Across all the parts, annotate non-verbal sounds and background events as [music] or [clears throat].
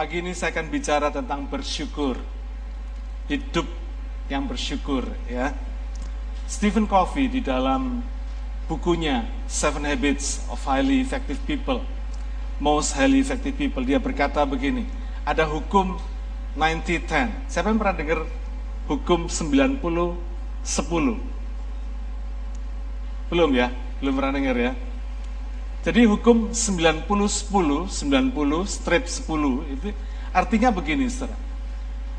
Pagi ini saya akan bicara tentang bersyukur. Hidup yang bersyukur ya. Stephen Covey di dalam bukunya Seven Habits of Highly Effective People, Most Highly Effective People, dia berkata begini, ada hukum 90-10. Siapa yang pernah dengar hukum 90-10? Belum ya? Belum pernah dengar ya? Jadi hukum 90-10, 90 strip 10 itu artinya begini saudara.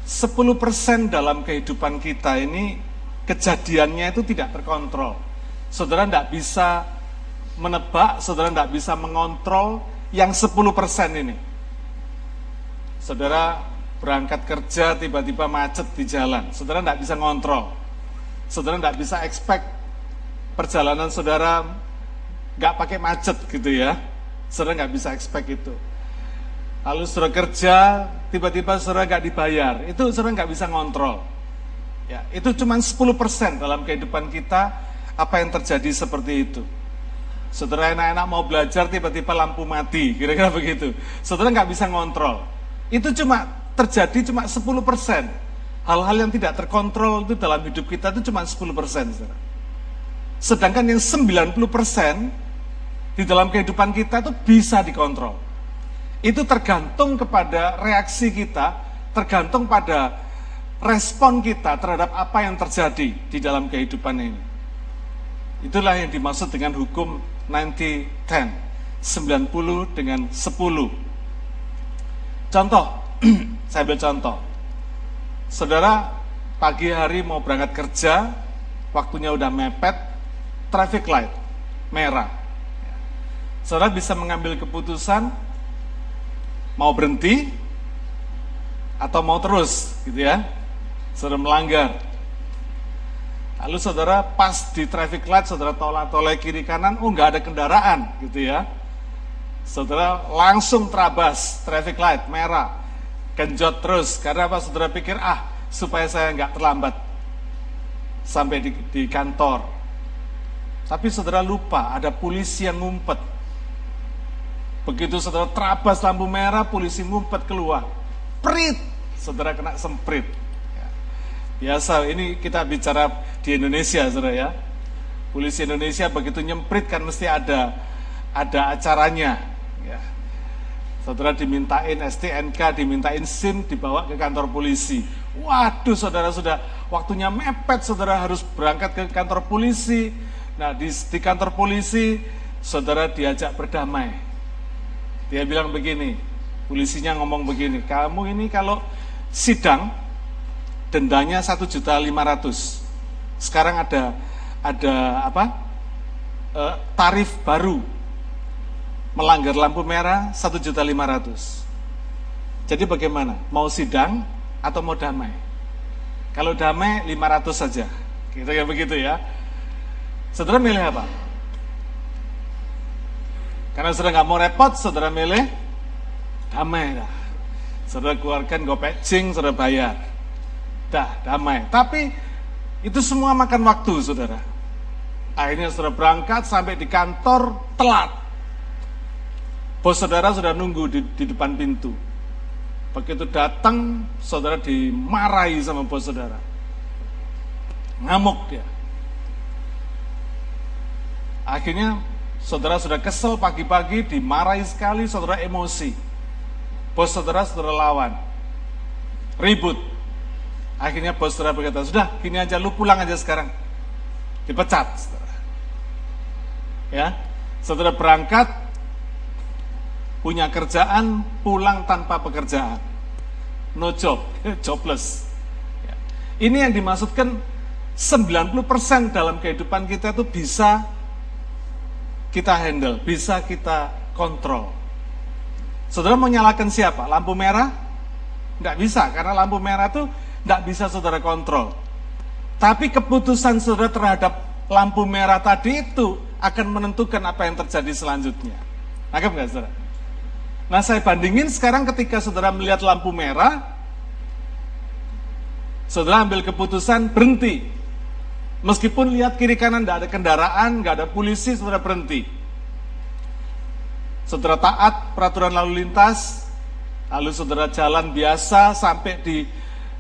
10% dalam kehidupan kita ini kejadiannya itu tidak terkontrol. Saudara tidak bisa menebak, saudara tidak bisa mengontrol yang 10% ini. Saudara berangkat kerja tiba-tiba macet di jalan, saudara tidak bisa ngontrol. Saudara tidak bisa expect perjalanan saudara nggak pakai macet gitu ya. Saudara nggak bisa expect itu. Lalu saudara kerja, tiba-tiba saudara nggak dibayar, itu saudara nggak bisa ngontrol. Ya, itu cuma 10% dalam kehidupan kita apa yang terjadi seperti itu. Saudara enak-enak mau belajar tiba-tiba lampu mati, kira-kira [laughs] begitu. Saudara nggak bisa ngontrol. Itu cuma terjadi cuma 10%. Hal-hal yang tidak terkontrol itu dalam hidup kita itu cuma 10%. Saudara. Sedangkan yang 90% di dalam kehidupan kita itu bisa dikontrol. Itu tergantung kepada reaksi kita, tergantung pada respon kita terhadap apa yang terjadi di dalam kehidupan ini. Itulah yang dimaksud dengan hukum 90-10, 90 dengan 10. Contoh, [clears throat] saya ambil contoh. Saudara pagi hari mau berangkat kerja, waktunya udah mepet, traffic light, merah. Saudara bisa mengambil keputusan mau berhenti atau mau terus, gitu ya. Saudara melanggar. Lalu saudara pas di traffic light, saudara tolak-tolak kiri kanan, oh nggak ada kendaraan, gitu ya. Saudara langsung terabas traffic light merah, genjot terus. Karena apa? Saudara pikir ah supaya saya nggak terlambat sampai di, di kantor, tapi saudara lupa ada polisi yang ngumpet. Begitu saudara terabas lampu merah, polisi ngumpet keluar. Prit, saudara kena semprit. Ya. Biasa, ini kita bicara di Indonesia, saudara ya. Polisi Indonesia begitu nyemprit kan mesti ada ada acaranya. Ya. Saudara dimintain STNK, dimintain SIM, dibawa ke kantor polisi. Waduh, saudara sudah waktunya mepet, saudara harus berangkat ke kantor polisi Nah di, di kantor polisi saudara diajak berdamai. Dia bilang begini, polisinya ngomong begini, kamu ini kalau sidang dendanya satu juta lima ratus. Sekarang ada ada apa? E, tarif baru melanggar lampu merah satu juta lima ratus. Jadi bagaimana? Mau sidang atau mau damai? Kalau damai 500 saja. Kira-kira begitu ya. Saudara milih apa? Karena saudara nggak mau repot, saudara milih damai dah. Saudara keluarkan gopek cing, saudara bayar. Dah, damai. Tapi itu semua makan waktu, saudara. Akhirnya saudara berangkat sampai di kantor telat. Bos saudara sudah nunggu di, di depan pintu. Begitu datang, saudara dimarahi sama bos saudara. Ngamuk dia. Akhirnya saudara sudah kesel pagi-pagi, dimarahi sekali, saudara emosi. Bos saudara, saudara lawan. Ribut. Akhirnya bos saudara berkata, sudah gini aja, lu pulang aja sekarang. Dipecat. Saudara. Ya, saudara berangkat, punya kerjaan, pulang tanpa pekerjaan. No job, [laughs] jobless. Ya. Ini yang dimaksudkan 90% dalam kehidupan kita itu bisa kita handle, bisa kita kontrol. Saudara mau nyalakan siapa? Lampu merah? Nggak bisa, karena lampu merah itu nggak bisa saudara kontrol. Tapi keputusan saudara terhadap lampu merah tadi itu akan menentukan apa yang terjadi selanjutnya. Nangkep nggak saudara? Nah saya bandingin sekarang ketika saudara melihat lampu merah, saudara ambil keputusan berhenti. Meskipun lihat kiri kanan tidak ada kendaraan, nggak ada polisi, saudara berhenti. Saudara taat peraturan lalu lintas, Lalu saudara jalan biasa sampai di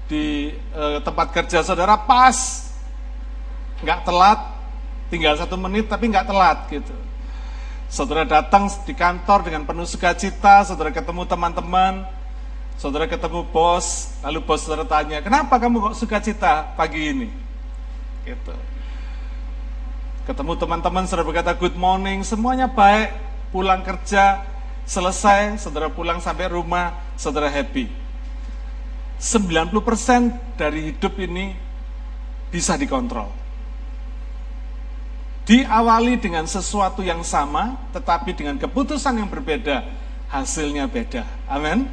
di eh, tempat kerja saudara pas, nggak telat, tinggal satu menit tapi nggak telat gitu. Saudara datang di kantor dengan penuh sukacita, saudara ketemu teman-teman, saudara ketemu bos, lalu bos saudara tanya, kenapa kamu kok sukacita pagi ini? Gitu. Ketemu teman-teman, saudara berkata good morning, semuanya baik, pulang kerja, selesai, saudara pulang sampai rumah, saudara happy. 90% dari hidup ini bisa dikontrol. Diawali dengan sesuatu yang sama, tetapi dengan keputusan yang berbeda, hasilnya beda. Amin.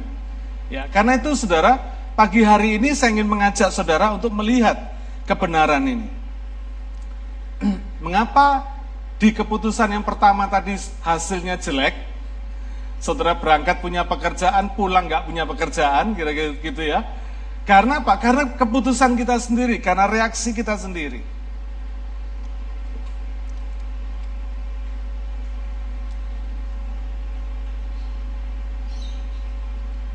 Ya, karena itu saudara, pagi hari ini saya ingin mengajak saudara untuk melihat kebenaran ini. Mengapa di keputusan yang pertama tadi hasilnya jelek, saudara berangkat punya pekerjaan, pulang nggak punya pekerjaan, kira-kira gitu ya. Karena apa? Karena keputusan kita sendiri, karena reaksi kita sendiri.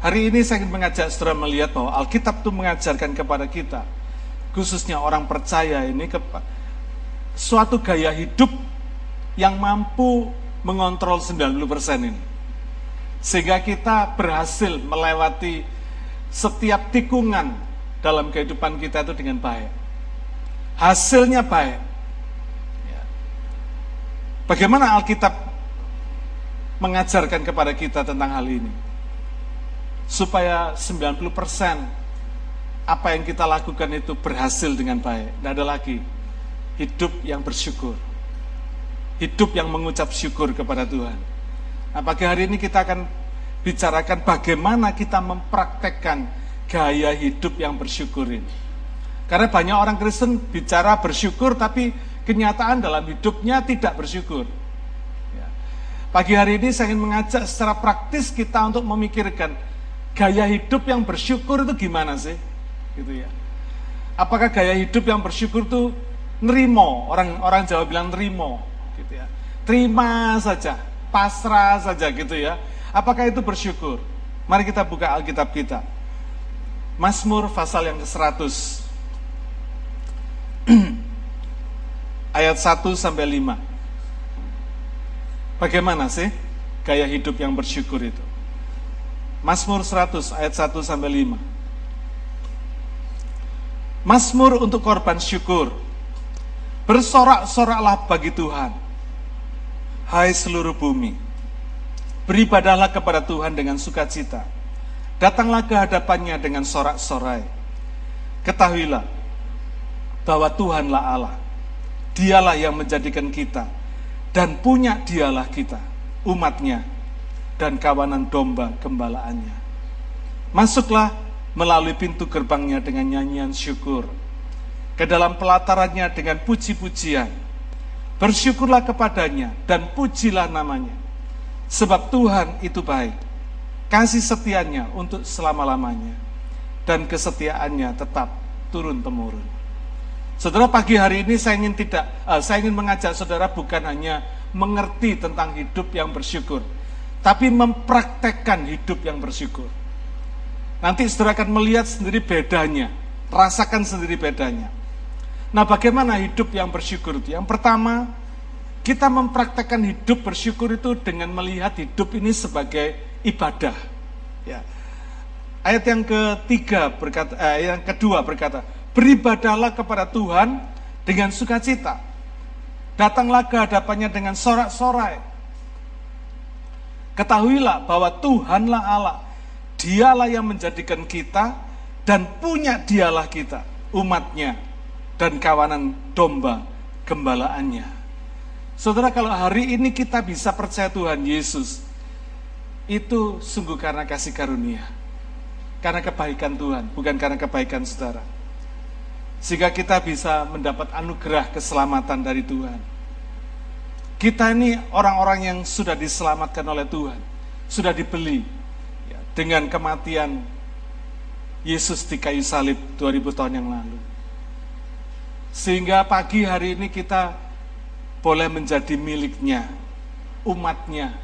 Hari ini saya ingin mengajak saudara melihat bahwa Alkitab itu mengajarkan kepada kita, khususnya orang percaya ini, suatu gaya hidup yang mampu mengontrol 90% ini. Sehingga kita berhasil melewati setiap tikungan dalam kehidupan kita itu dengan baik. Hasilnya baik. Ya. Bagaimana Alkitab mengajarkan kepada kita tentang hal ini? Supaya 90% apa yang kita lakukan itu berhasil dengan baik. Tidak ada lagi hidup yang bersyukur. Hidup yang mengucap syukur kepada Tuhan. Nah, pagi hari ini kita akan bicarakan bagaimana kita mempraktekkan gaya hidup yang bersyukur ini. Karena banyak orang Kristen bicara bersyukur tapi kenyataan dalam hidupnya tidak bersyukur. Ya. Pagi hari ini saya ingin mengajak secara praktis kita untuk memikirkan gaya hidup yang bersyukur itu gimana sih? Gitu ya. Apakah gaya hidup yang bersyukur itu nerimo? Orang orang Jawa bilang nerimo, gitu ya. Terima saja, pasrah saja gitu ya Apakah itu bersyukur? Mari kita buka Alkitab kita. Mazmur pasal yang ke-100. [clears throat] Ayat 1 sampai 5. Bagaimana sih gaya hidup yang bersyukur itu? Mazmur 100 ayat 1 sampai 5. Mazmur untuk korban syukur. Bersorak-soraklah bagi Tuhan. Hai seluruh bumi Beribadahlah kepada Tuhan dengan sukacita. Datanglah ke hadapannya dengan sorak-sorai. Ketahuilah bahwa Tuhanlah Allah. Dialah yang menjadikan kita dan punya dialah kita, umatnya dan kawanan domba gembalaannya. Masuklah melalui pintu gerbangnya dengan nyanyian syukur, ke dalam pelatarannya dengan puji-pujian. Bersyukurlah kepadanya dan pujilah namanya Sebab Tuhan itu baik, kasih setianya untuk selama-lamanya, dan kesetiaannya tetap turun-temurun. Saudara pagi hari ini saya ingin tidak, uh, saya ingin mengajak saudara bukan hanya mengerti tentang hidup yang bersyukur, tapi mempraktekkan hidup yang bersyukur. Nanti saudara akan melihat sendiri bedanya, rasakan sendiri bedanya. Nah, bagaimana hidup yang bersyukur itu? Yang pertama, kita mempraktekkan hidup bersyukur itu dengan melihat hidup ini sebagai ibadah. Ya. Ayat yang ketiga berkata, eh, yang kedua berkata, beribadahlah kepada Tuhan dengan sukacita. Datanglah ke hadapannya dengan sorak-sorai. Ketahuilah bahwa Tuhanlah Allah. Dialah yang menjadikan kita dan punya dialah kita, umatnya dan kawanan domba gembalaannya. Saudara kalau hari ini kita bisa percaya Tuhan Yesus, itu sungguh karena kasih karunia. Karena kebaikan Tuhan, bukan karena kebaikan saudara. Sehingga kita bisa mendapat anugerah keselamatan dari Tuhan. Kita ini orang-orang yang sudah diselamatkan oleh Tuhan. Sudah dibeli ya, dengan kematian Yesus di kayu salib 2000 tahun yang lalu. Sehingga pagi hari ini kita boleh menjadi miliknya, umatnya.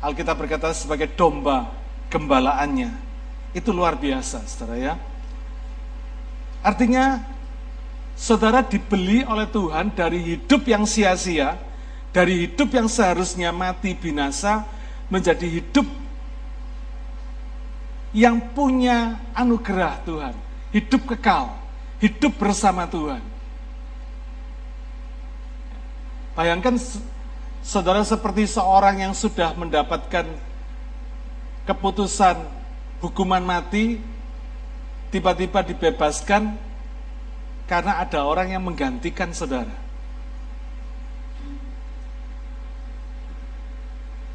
Alkitab berkata sebagai domba gembalaannya. Itu luar biasa, saudara ya. Artinya, saudara dibeli oleh Tuhan dari hidup yang sia-sia, dari hidup yang seharusnya mati binasa, menjadi hidup yang punya anugerah Tuhan, hidup kekal, hidup bersama Tuhan. Bayangkan saudara seperti seorang yang sudah mendapatkan keputusan hukuman mati, tiba-tiba dibebaskan karena ada orang yang menggantikan saudara.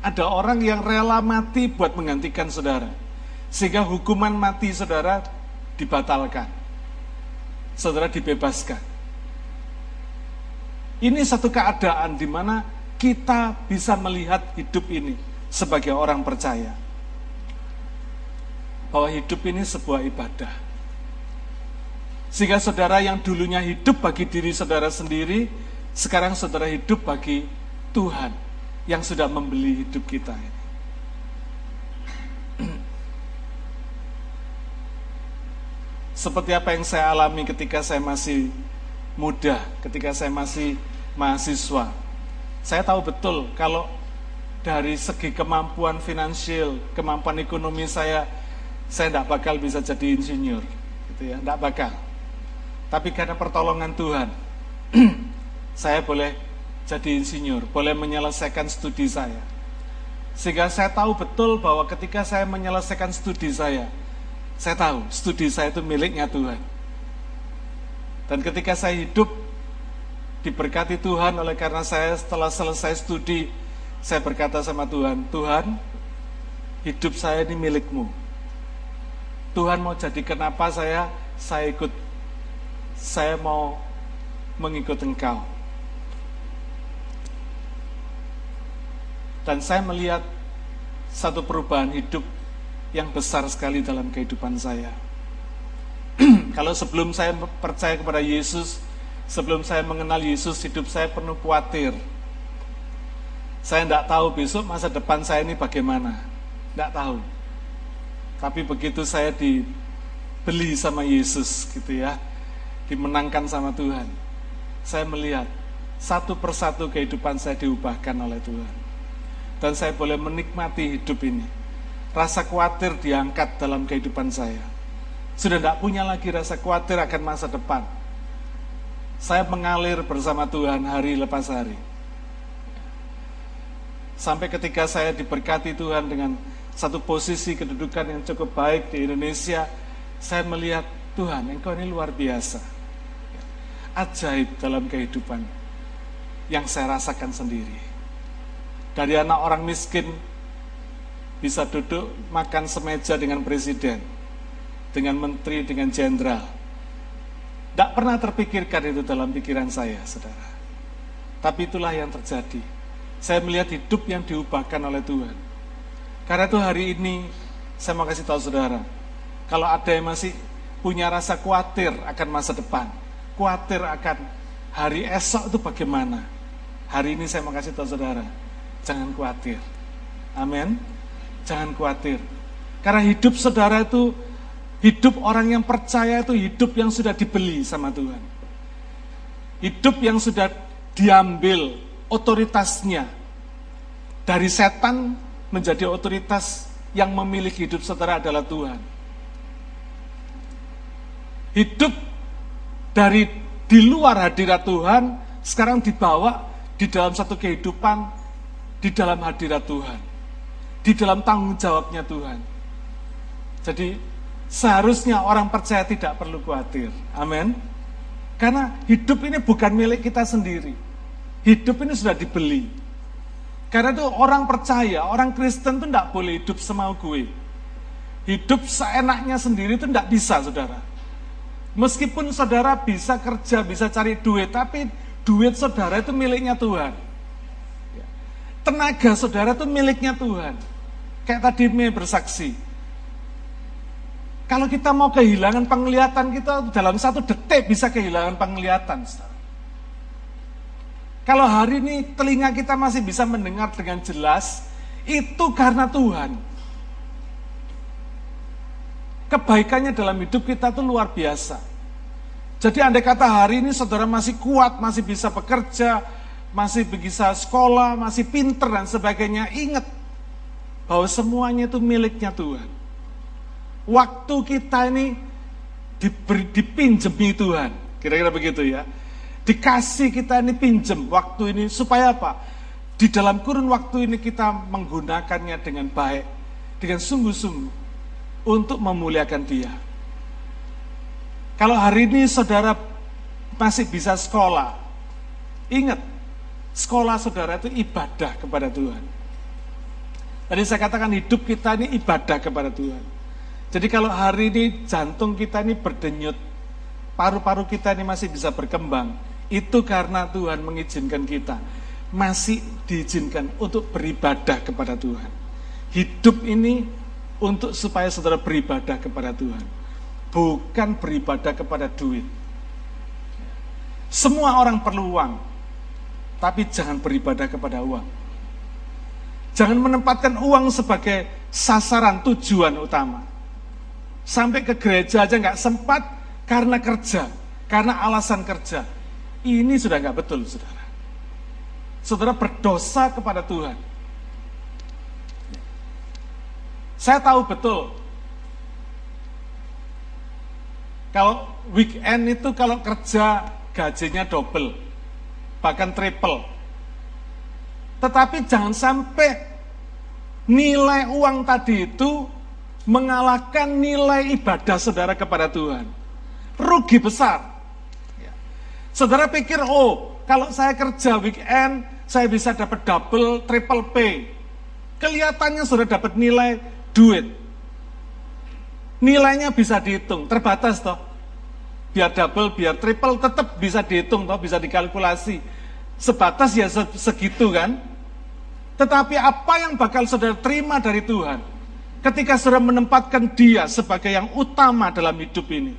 Ada orang yang rela mati buat menggantikan saudara. Sehingga hukuman mati saudara dibatalkan. Saudara dibebaskan. Ini satu keadaan di mana kita bisa melihat hidup ini sebagai orang percaya. Bahwa hidup ini sebuah ibadah. Sehingga saudara yang dulunya hidup bagi diri saudara sendiri, sekarang saudara hidup bagi Tuhan yang sudah membeli hidup kita ini. Seperti apa yang saya alami ketika saya masih muda, ketika saya masih mahasiswa. Saya tahu betul kalau dari segi kemampuan finansial, kemampuan ekonomi saya, saya tidak bakal bisa jadi insinyur, gitu ya, tidak bakal. Tapi karena pertolongan Tuhan, [clears throat] saya boleh jadi insinyur, boleh menyelesaikan studi saya. Sehingga saya tahu betul bahwa ketika saya menyelesaikan studi saya, saya tahu studi saya itu miliknya Tuhan. Dan ketika saya hidup diberkati Tuhan oleh karena saya setelah selesai studi, saya berkata sama Tuhan, Tuhan, hidup saya ini milikmu. Tuhan mau jadi kenapa saya, saya ikut, saya mau mengikut engkau. Dan saya melihat satu perubahan hidup yang besar sekali dalam kehidupan saya. [clears throat] Kalau sebelum saya percaya kepada Yesus, sebelum saya mengenal Yesus, hidup saya penuh khawatir. Saya tidak tahu besok masa depan saya ini bagaimana. Tidak tahu. Tapi begitu saya dibeli sama Yesus gitu ya, dimenangkan sama Tuhan. Saya melihat satu persatu kehidupan saya diubahkan oleh Tuhan dan saya boleh menikmati hidup ini. Rasa khawatir diangkat dalam kehidupan saya. Sudah tidak punya lagi rasa khawatir akan masa depan. Saya mengalir bersama Tuhan hari lepas hari. Sampai ketika saya diberkati Tuhan dengan satu posisi kedudukan yang cukup baik di Indonesia, saya melihat Tuhan, Engkau ini luar biasa. Ajaib dalam kehidupan yang saya rasakan sendiri. Dari anak orang miskin bisa duduk makan semeja dengan presiden, dengan menteri, dengan jenderal. Tidak pernah terpikirkan itu dalam pikiran saya, saudara. Tapi itulah yang terjadi. Saya melihat hidup yang diubahkan oleh Tuhan. Karena itu hari ini saya mau kasih tahu saudara, kalau ada yang masih punya rasa khawatir akan masa depan, khawatir akan hari esok itu bagaimana. Hari ini saya mau kasih tahu saudara, Jangan khawatir. Amin. Jangan khawatir. Karena hidup saudara itu, hidup orang yang percaya itu hidup yang sudah dibeli sama Tuhan. Hidup yang sudah diambil otoritasnya dari setan menjadi otoritas yang memiliki hidup saudara adalah Tuhan. Hidup dari di luar hadirat Tuhan sekarang dibawa di dalam satu kehidupan di dalam hadirat Tuhan, di dalam tanggung jawabnya Tuhan. Jadi seharusnya orang percaya tidak perlu khawatir. Amin. Karena hidup ini bukan milik kita sendiri. Hidup ini sudah dibeli. Karena itu orang percaya, orang Kristen itu tidak boleh hidup semau gue. Hidup seenaknya sendiri itu tidak bisa, saudara. Meskipun saudara bisa kerja, bisa cari duit, tapi duit saudara itu miliknya Tuhan. Tenaga saudara itu miliknya Tuhan. Kayak tadi Mei bersaksi. Kalau kita mau kehilangan penglihatan kita dalam satu detik bisa kehilangan penglihatan. Kalau hari ini telinga kita masih bisa mendengar dengan jelas, itu karena Tuhan. kebaikannya dalam hidup kita itu luar biasa. Jadi andai kata hari ini saudara masih kuat, masih bisa bekerja, masih bisa sekolah, masih pinter dan sebagainya, ingat bahwa semuanya itu miliknya Tuhan. Waktu kita ini diberi, dipinjemi Tuhan, kira-kira begitu ya. Dikasih kita ini pinjem waktu ini supaya apa? Di dalam kurun waktu ini kita menggunakannya dengan baik, dengan sungguh-sungguh untuk memuliakan Dia. Kalau hari ini saudara masih bisa sekolah, ingat Sekolah saudara itu ibadah kepada Tuhan. Tadi saya katakan hidup kita ini ibadah kepada Tuhan. Jadi kalau hari ini jantung kita ini berdenyut, paru-paru kita ini masih bisa berkembang, itu karena Tuhan mengizinkan kita masih diizinkan untuk beribadah kepada Tuhan. Hidup ini untuk supaya saudara beribadah kepada Tuhan, bukan beribadah kepada duit. Semua orang perlu uang, tapi jangan beribadah kepada uang. Jangan menempatkan uang sebagai sasaran tujuan utama. Sampai ke gereja aja nggak sempat karena kerja, karena alasan kerja. Ini sudah nggak betul, saudara. Saudara berdosa kepada Tuhan. Saya tahu betul kalau weekend itu kalau kerja gajinya double bahkan triple. Tetapi jangan sampai nilai uang tadi itu mengalahkan nilai ibadah saudara kepada Tuhan. Rugi besar. Ya. Saudara pikir, oh kalau saya kerja weekend, saya bisa dapat double, triple pay. Kelihatannya sudah dapat nilai duit. Nilainya bisa dihitung, terbatas toh. Biar double, biar triple, tetap bisa dihitung toh, bisa dikalkulasi sebatas ya segitu kan. Tetapi apa yang bakal saudara terima dari Tuhan ketika saudara menempatkan dia sebagai yang utama dalam hidup ini.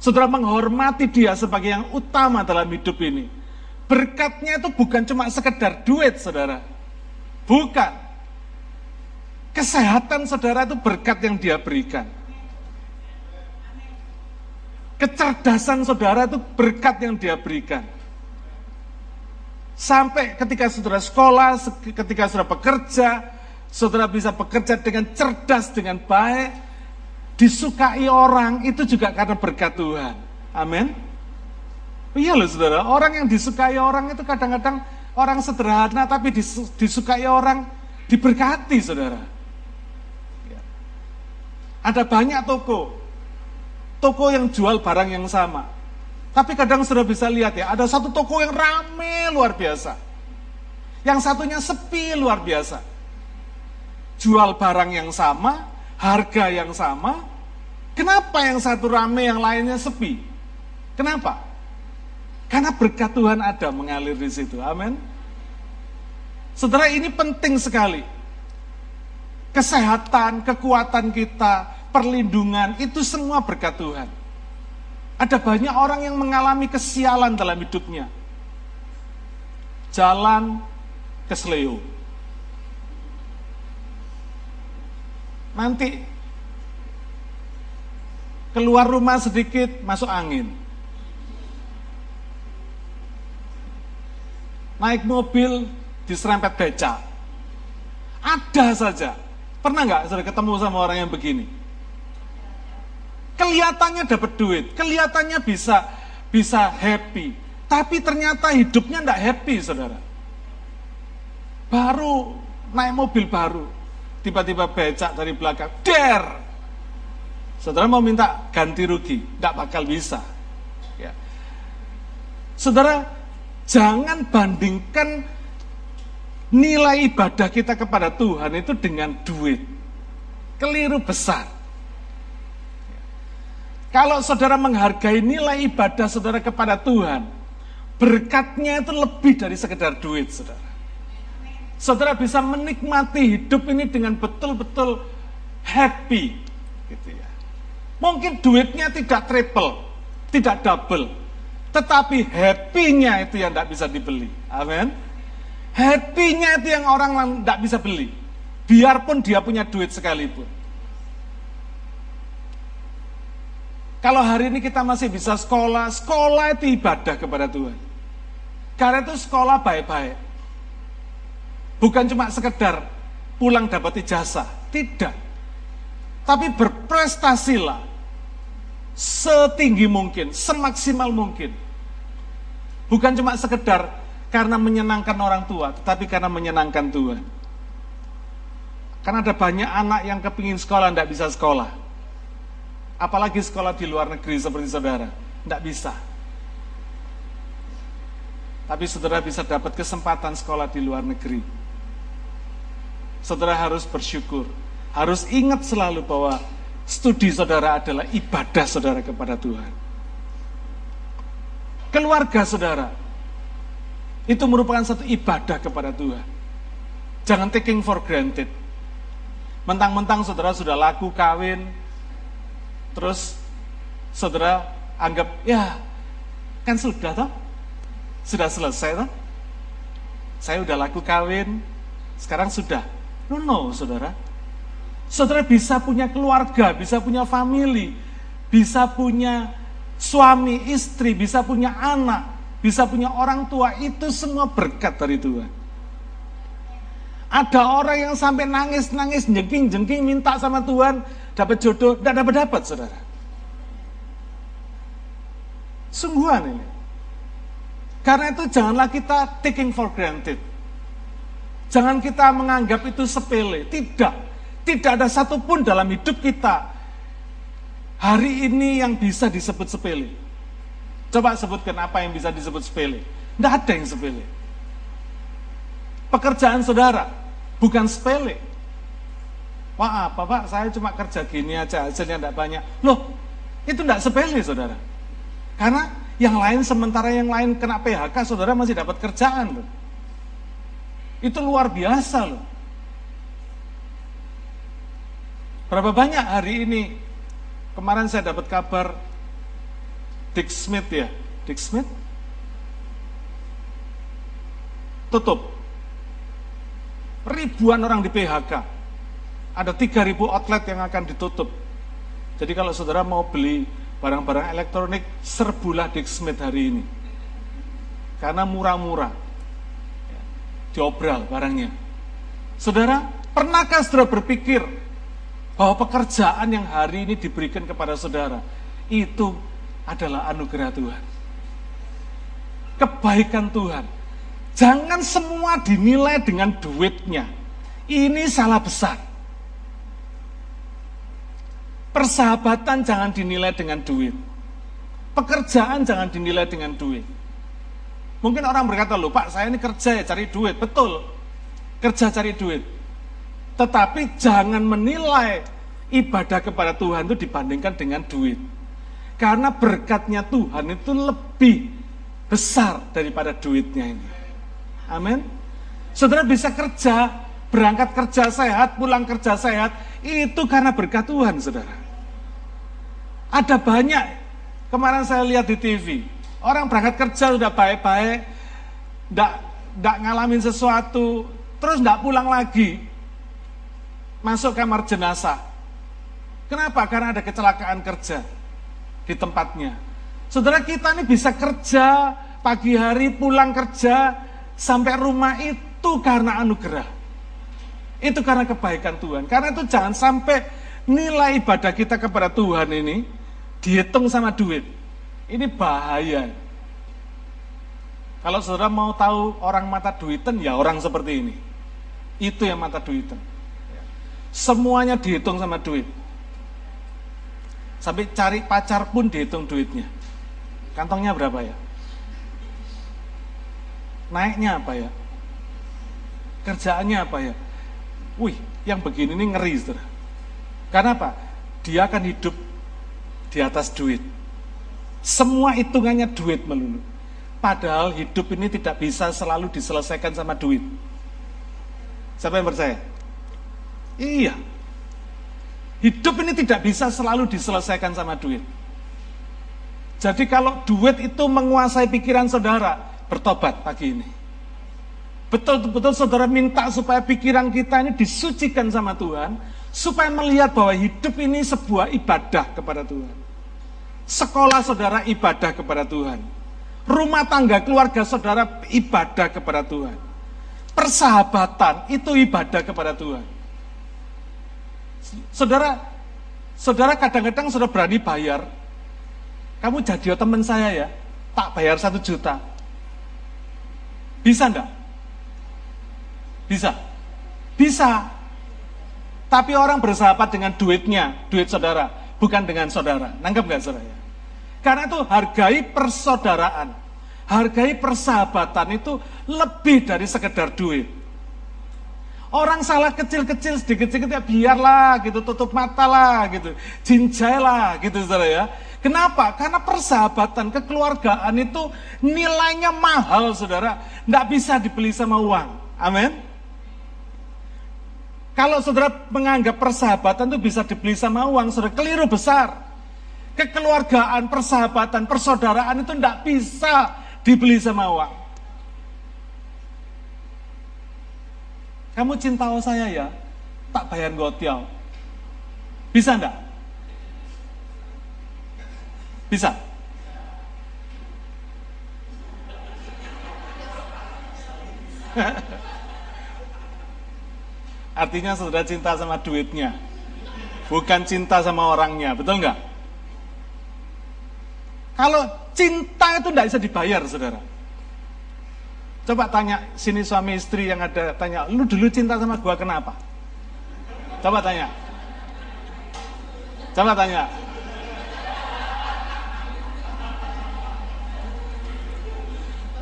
Saudara menghormati dia sebagai yang utama dalam hidup ini. Berkatnya itu bukan cuma sekedar duit saudara. Bukan. Kesehatan saudara itu berkat yang dia berikan. Kecerdasan saudara itu berkat yang dia berikan. Sampai ketika saudara sekolah, ketika saudara bekerja, saudara bisa bekerja dengan cerdas, dengan baik, disukai orang, itu juga karena berkat Tuhan. Amin. Iya loh saudara, orang yang disukai orang itu kadang-kadang orang sederhana tapi disukai orang diberkati saudara. Ya. Ada banyak toko, toko yang jual barang yang sama. Tapi kadang sudah bisa lihat ya, ada satu toko yang rame luar biasa. Yang satunya sepi luar biasa. Jual barang yang sama, harga yang sama. Kenapa yang satu rame, yang lainnya sepi? Kenapa? Karena berkat Tuhan ada mengalir di situ. Amin. Saudara ini penting sekali. Kesehatan, kekuatan kita, perlindungan, itu semua berkat Tuhan. Ada banyak orang yang mengalami kesialan dalam hidupnya. Jalan ke Nanti keluar rumah sedikit masuk angin. Naik mobil diserempet beca. Ada saja. Pernah nggak sudah ketemu sama orang yang begini? Kelihatannya dapat duit, kelihatannya bisa bisa happy, tapi ternyata hidupnya tidak happy, saudara. Baru naik mobil baru, tiba-tiba becak dari belakang, der. Saudara mau minta ganti rugi, tidak bakal bisa. Ya. Saudara, jangan bandingkan nilai ibadah kita kepada Tuhan itu dengan duit. Keliru besar. Kalau saudara menghargai nilai ibadah saudara kepada Tuhan, berkatnya itu lebih dari sekedar duit, saudara. Saudara bisa menikmati hidup ini dengan betul-betul happy, gitu ya. Mungkin duitnya tidak triple, tidak double, tetapi happy-nya itu yang tidak bisa dibeli. Amin. Happy-nya itu yang orang tidak bisa beli. Biarpun dia punya duit sekalipun. Kalau hari ini kita masih bisa sekolah, sekolah itu ibadah kepada Tuhan. Karena itu sekolah baik-baik. Bukan cuma sekedar pulang dapat ijazah, tidak. Tapi berprestasilah setinggi mungkin, semaksimal mungkin. Bukan cuma sekedar karena menyenangkan orang tua, tetapi karena menyenangkan Tuhan. Karena ada banyak anak yang kepingin sekolah, tidak bisa sekolah. Apalagi sekolah di luar negeri seperti saudara. Tidak bisa. Tapi saudara bisa dapat kesempatan sekolah di luar negeri. Saudara harus bersyukur. Harus ingat selalu bahwa studi saudara adalah ibadah saudara kepada Tuhan. Keluarga saudara, itu merupakan satu ibadah kepada Tuhan. Jangan taking for granted. Mentang-mentang saudara sudah laku kawin, terus saudara anggap, ya kan sudah toh, sudah selesai toh. Saya udah laku kawin, sekarang sudah. No, no, saudara. Saudara bisa punya keluarga, bisa punya family, bisa punya suami, istri, bisa punya anak, bisa punya orang tua, itu semua berkat dari Tuhan. Ada orang yang sampai nangis-nangis, jengking-jengking minta sama Tuhan dapat jodoh, tidak dapat-dapat, saudara. Sungguhan ini. Karena itu janganlah kita taking for granted. Jangan kita menganggap itu sepele. Tidak. Tidak ada satupun dalam hidup kita hari ini yang bisa disebut sepele. Coba sebutkan apa yang bisa disebut sepele. Tidak ada yang sepele. Pekerjaan saudara bukan sepele. Wah apa pak, saya cuma kerja gini aja, hasilnya tidak banyak. Loh, itu tidak sepele saudara. Karena yang lain sementara yang lain kena PHK, saudara masih dapat kerjaan loh. Itu luar biasa loh. Berapa banyak hari ini, kemarin saya dapat kabar Dick Smith ya, Dick Smith tutup ribuan orang di PHK. Ada 3.000 outlet yang akan ditutup. Jadi kalau saudara mau beli barang-barang elektronik, serbulah Dick Smith hari ini. Karena murah-murah. Diobral barangnya. Saudara, pernahkah saudara berpikir bahwa pekerjaan yang hari ini diberikan kepada saudara, itu adalah anugerah Tuhan. Kebaikan Tuhan Jangan semua dinilai dengan duitnya. Ini salah besar. Persahabatan jangan dinilai dengan duit. Pekerjaan jangan dinilai dengan duit. Mungkin orang berkata, loh Pak, saya ini kerja ya cari duit. Betul, kerja cari duit. Tetapi jangan menilai ibadah kepada Tuhan itu dibandingkan dengan duit. Karena berkatnya Tuhan itu lebih besar daripada duitnya ini. Amin. Saudara bisa kerja, berangkat kerja sehat, pulang kerja sehat, itu karena berkat Tuhan, saudara. Ada banyak, kemarin saya lihat di TV, orang berangkat kerja sudah baik-baik, tidak ngalamin sesuatu, terus tidak pulang lagi, masuk kamar jenazah. Kenapa? Karena ada kecelakaan kerja di tempatnya. Saudara kita ini bisa kerja, pagi hari pulang kerja, sampai rumah itu karena anugerah. Itu karena kebaikan Tuhan. Karena itu jangan sampai nilai ibadah kita kepada Tuhan ini dihitung sama duit. Ini bahaya. Kalau saudara mau tahu orang mata duitan, ya orang seperti ini. Itu yang mata duitan. Semuanya dihitung sama duit. Sampai cari pacar pun dihitung duitnya. Kantongnya berapa ya? Naiknya apa ya? Kerjaannya apa ya? Wih, yang begini ini ngeri, saudara. Karena apa? Dia akan hidup di atas duit. Semua hitungannya duit melulu. Padahal hidup ini tidak bisa selalu diselesaikan sama duit. Siapa yang percaya? Iya. Hidup ini tidak bisa selalu diselesaikan sama duit. Jadi kalau duit itu menguasai pikiran saudara, bertobat pagi ini. Betul-betul saudara minta supaya pikiran kita ini disucikan sama Tuhan, supaya melihat bahwa hidup ini sebuah ibadah kepada Tuhan. Sekolah saudara ibadah kepada Tuhan. Rumah tangga keluarga saudara ibadah kepada Tuhan. Persahabatan itu ibadah kepada Tuhan. Saudara, saudara kadang-kadang sudah berani bayar. Kamu jadi teman saya ya, tak bayar satu juta. Bisa enggak? Bisa? Bisa. Tapi orang bersahabat dengan duitnya, duit saudara, bukan dengan saudara. Nanggap nggak saudara? Ya? Karena itu hargai persaudaraan, hargai persahabatan itu lebih dari sekedar duit. Orang salah kecil-kecil sedikit-sedikit ya biarlah gitu, tutup mata lah gitu, jinjai lah gitu saudara ya. Kenapa? Karena persahabatan, kekeluargaan itu nilainya mahal saudara, nggak bisa dibeli sama uang. Amin. Kalau saudara menganggap persahabatan itu bisa dibeli sama uang, saudara keliru besar. Kekeluargaan, persahabatan, persaudaraan itu tidak bisa dibeli sama uang. Kamu cinta saya ya, tak bayar gotial. Bisa enggak? Bisa? [laughs] Artinya saudara cinta sama duitnya. Bukan cinta sama orangnya, betul nggak? Kalau cinta itu tidak bisa dibayar, saudara. Coba tanya sini suami istri yang ada tanya, lu dulu cinta sama gua kenapa? Coba tanya. Coba tanya.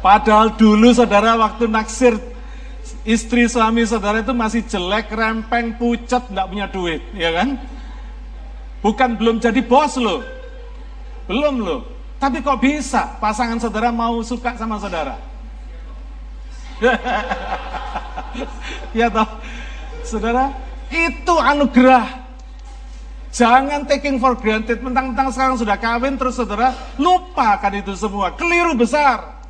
Padahal dulu saudara waktu naksir istri suami saudara itu masih jelek, rempeng, pucat, nggak punya duit, ya kan? Bukan belum jadi bos loh, belum loh. Tapi kok bisa pasangan saudara mau suka sama saudara? [laughs] ya toh, saudara, itu anugerah. Jangan taking for granted, mentang-mentang sekarang sudah kawin terus saudara lupakan itu semua, keliru besar.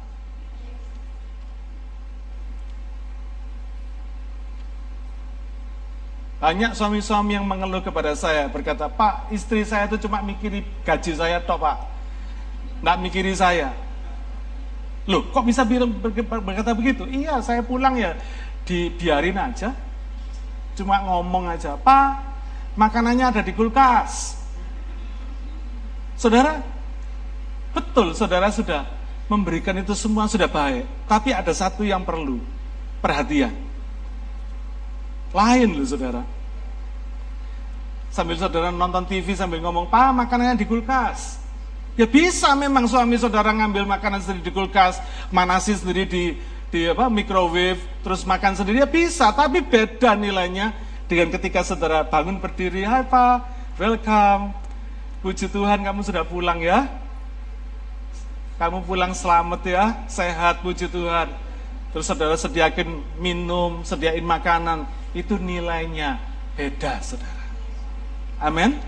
Banyak suami-suami yang mengeluh kepada saya berkata, Pak, istri saya itu cuma mikiri gaji saya tok, Pak. Nggak mikiri saya. Loh, kok bisa berkata begitu? Iya, saya pulang ya dibiarin aja. Cuma ngomong aja, Pak, makanannya ada di kulkas. Saudara, betul saudara sudah memberikan itu semua sudah baik. Tapi ada satu yang perlu, perhatian. Lain loh saudara. Sambil saudara nonton TV sambil ngomong, Pak makanannya di kulkas. Ya bisa memang suami saudara ngambil makanan sendiri di kulkas, manasi sendiri di di apa microwave, terus makan sendiri ya bisa, tapi beda nilainya dengan ketika saudara bangun berdiri, Hai Pak, welcome. Puji Tuhan kamu sudah pulang ya. Kamu pulang selamat ya, sehat puji Tuhan. Terus saudara sediakan minum, sediain makanan itu nilainya beda, saudara. Amin.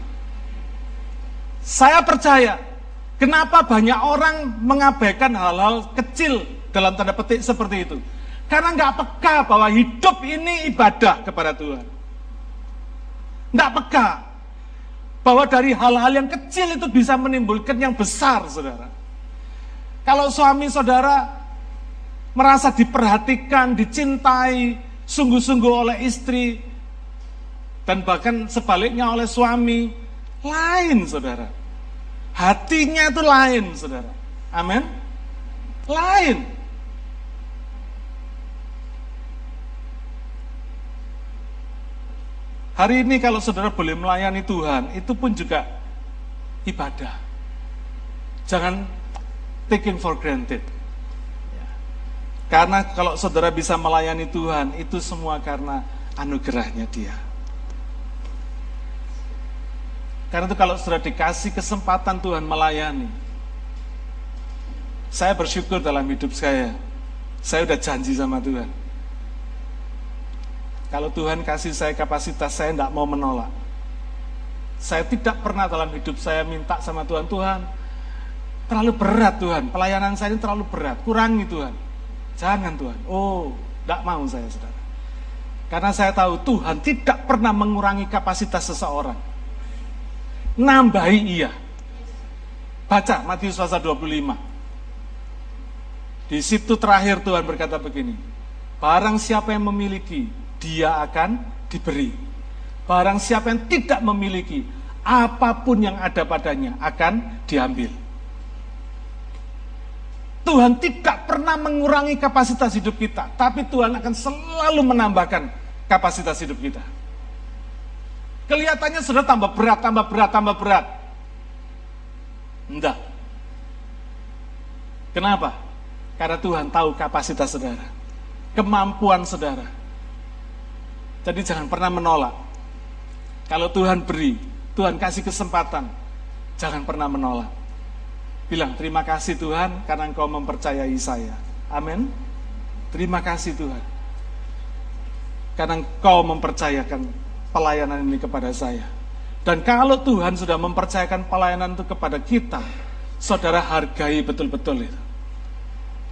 Saya percaya, kenapa banyak orang mengabaikan hal-hal kecil dalam tanda petik seperti itu. Karena nggak peka bahwa hidup ini ibadah kepada Tuhan. Nggak peka bahwa dari hal-hal yang kecil itu bisa menimbulkan yang besar, saudara. Kalau suami saudara merasa diperhatikan, dicintai, sungguh-sungguh oleh istri, dan bahkan sebaliknya oleh suami, lain saudara. Hatinya itu lain saudara. Amin. Lain. Hari ini kalau saudara boleh melayani Tuhan, itu pun juga ibadah. Jangan taking for granted. Karena kalau saudara bisa melayani Tuhan, itu semua karena anugerahnya dia. Karena itu kalau sudah dikasih kesempatan Tuhan melayani, saya bersyukur dalam hidup saya. Saya udah janji sama Tuhan. Kalau Tuhan kasih saya kapasitas, saya tidak mau menolak. Saya tidak pernah dalam hidup saya minta sama Tuhan, Tuhan, terlalu berat Tuhan, pelayanan saya ini terlalu berat, kurangi Tuhan. Jangan Tuhan. Oh, tidak mau saya saudara. Karena saya tahu Tuhan tidak pernah mengurangi kapasitas seseorang. Nambahi iya. Baca Matius pasal 25. Di situ terakhir Tuhan berkata begini, Barang siapa yang memiliki, dia akan diberi. Barang siapa yang tidak memiliki, apa pun yang ada padanya akan diambil. Tuhan tidak pernah mengurangi kapasitas hidup kita, tapi Tuhan akan selalu menambahkan kapasitas hidup kita. Kelihatannya sudah tambah berat, tambah berat, tambah berat. Enggak. Kenapa? Karena Tuhan tahu kapasitas saudara, kemampuan saudara. Jadi jangan pernah menolak. Kalau Tuhan beri, Tuhan kasih kesempatan, jangan pernah menolak. Bilang, terima kasih Tuhan karena engkau mempercayai saya. Amin. Terima kasih Tuhan. Karena engkau mempercayakan pelayanan ini kepada saya. Dan kalau Tuhan sudah mempercayakan pelayanan itu kepada kita, saudara hargai betul-betul itu.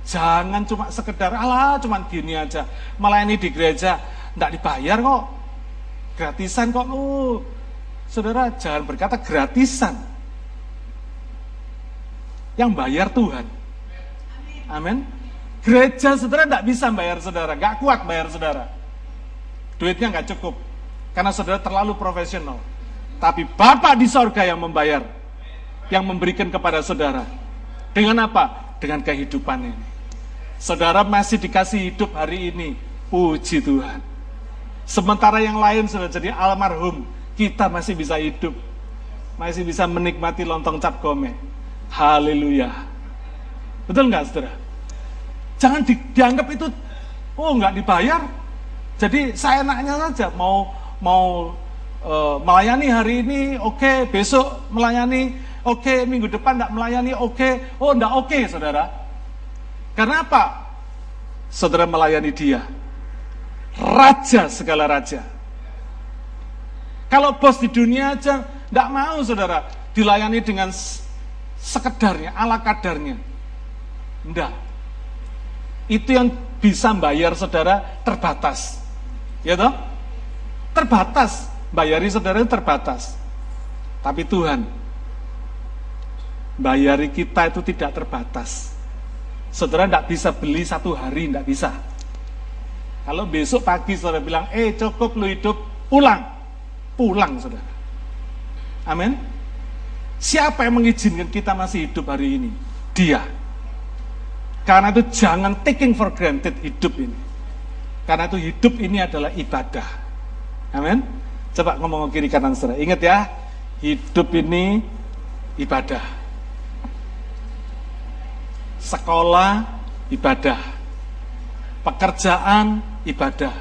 Jangan cuma sekedar, Allah cuma gini aja. Melayani di gereja, tidak dibayar kok. Gratisan kok. Oh, saudara jangan berkata gratisan yang bayar Tuhan. Amin. Gereja saudara tidak bisa bayar saudara, gak kuat bayar saudara. Duitnya nggak cukup, karena saudara terlalu profesional. Tapi Bapak di sorga yang membayar, yang memberikan kepada saudara. Dengan apa? Dengan kehidupan ini. Saudara masih dikasih hidup hari ini, puji Tuhan. Sementara yang lain sudah jadi almarhum, kita masih bisa hidup. Masih bisa menikmati lontong cap gome Haleluya. Betul nggak saudara? Jangan di, dianggap itu, oh nggak dibayar. Jadi saya enaknya saja mau mau uh, melayani hari ini, oke, okay. besok melayani, oke, okay. minggu depan nggak melayani, oke, okay. oh nggak oke okay, saudara. Karena apa? Saudara melayani dia, raja segala raja. Kalau bos di dunia aja nggak mau saudara dilayani dengan sekedarnya, ala kadarnya. Enggak. Itu yang bisa bayar saudara terbatas. Ya toh? Terbatas. Bayari saudara itu terbatas. Tapi Tuhan, bayari kita itu tidak terbatas. Saudara tidak bisa beli satu hari, tidak bisa. Kalau besok pagi saudara bilang, eh cukup lu hidup, pulang. Pulang saudara. Amin. Siapa yang mengizinkan kita masih hidup hari ini? Dia. Karena itu jangan taking for granted hidup ini. Karena itu hidup ini adalah ibadah. Amin. Coba ngomong kiri kanan saudara. Ingat ya, hidup ini ibadah. Sekolah ibadah. Pekerjaan ibadah.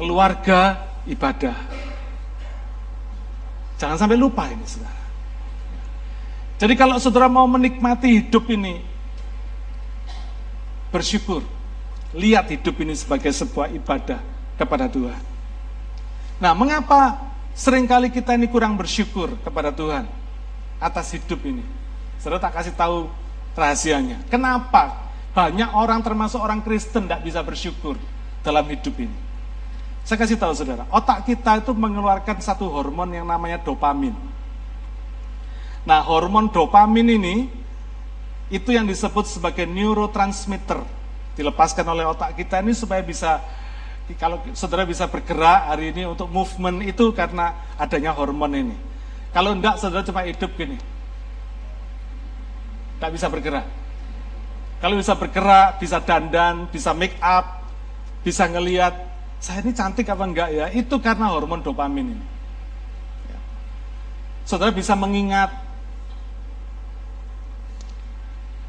Keluarga ibadah. Jangan sampai lupa ini saudara. Jadi kalau saudara mau menikmati hidup ini, bersyukur. Lihat hidup ini sebagai sebuah ibadah kepada Tuhan. Nah, mengapa sering kali kita ini kurang bersyukur kepada Tuhan atas hidup ini? Saudara tak kasih tahu rahasianya. Kenapa banyak orang termasuk orang Kristen tidak bisa bersyukur dalam hidup ini? Saya kasih tahu saudara, otak kita itu mengeluarkan satu hormon yang namanya dopamin. Nah, hormon dopamin ini itu yang disebut sebagai neurotransmitter. Dilepaskan oleh otak kita ini supaya bisa kalau saudara bisa bergerak hari ini untuk movement itu karena adanya hormon ini. Kalau enggak saudara cuma hidup gini. Enggak bisa bergerak. Kalau bisa bergerak, bisa dandan, bisa make up, bisa ngelihat saya ini cantik apa enggak ya, itu karena hormon dopamin ini. Ya. Saudara bisa mengingat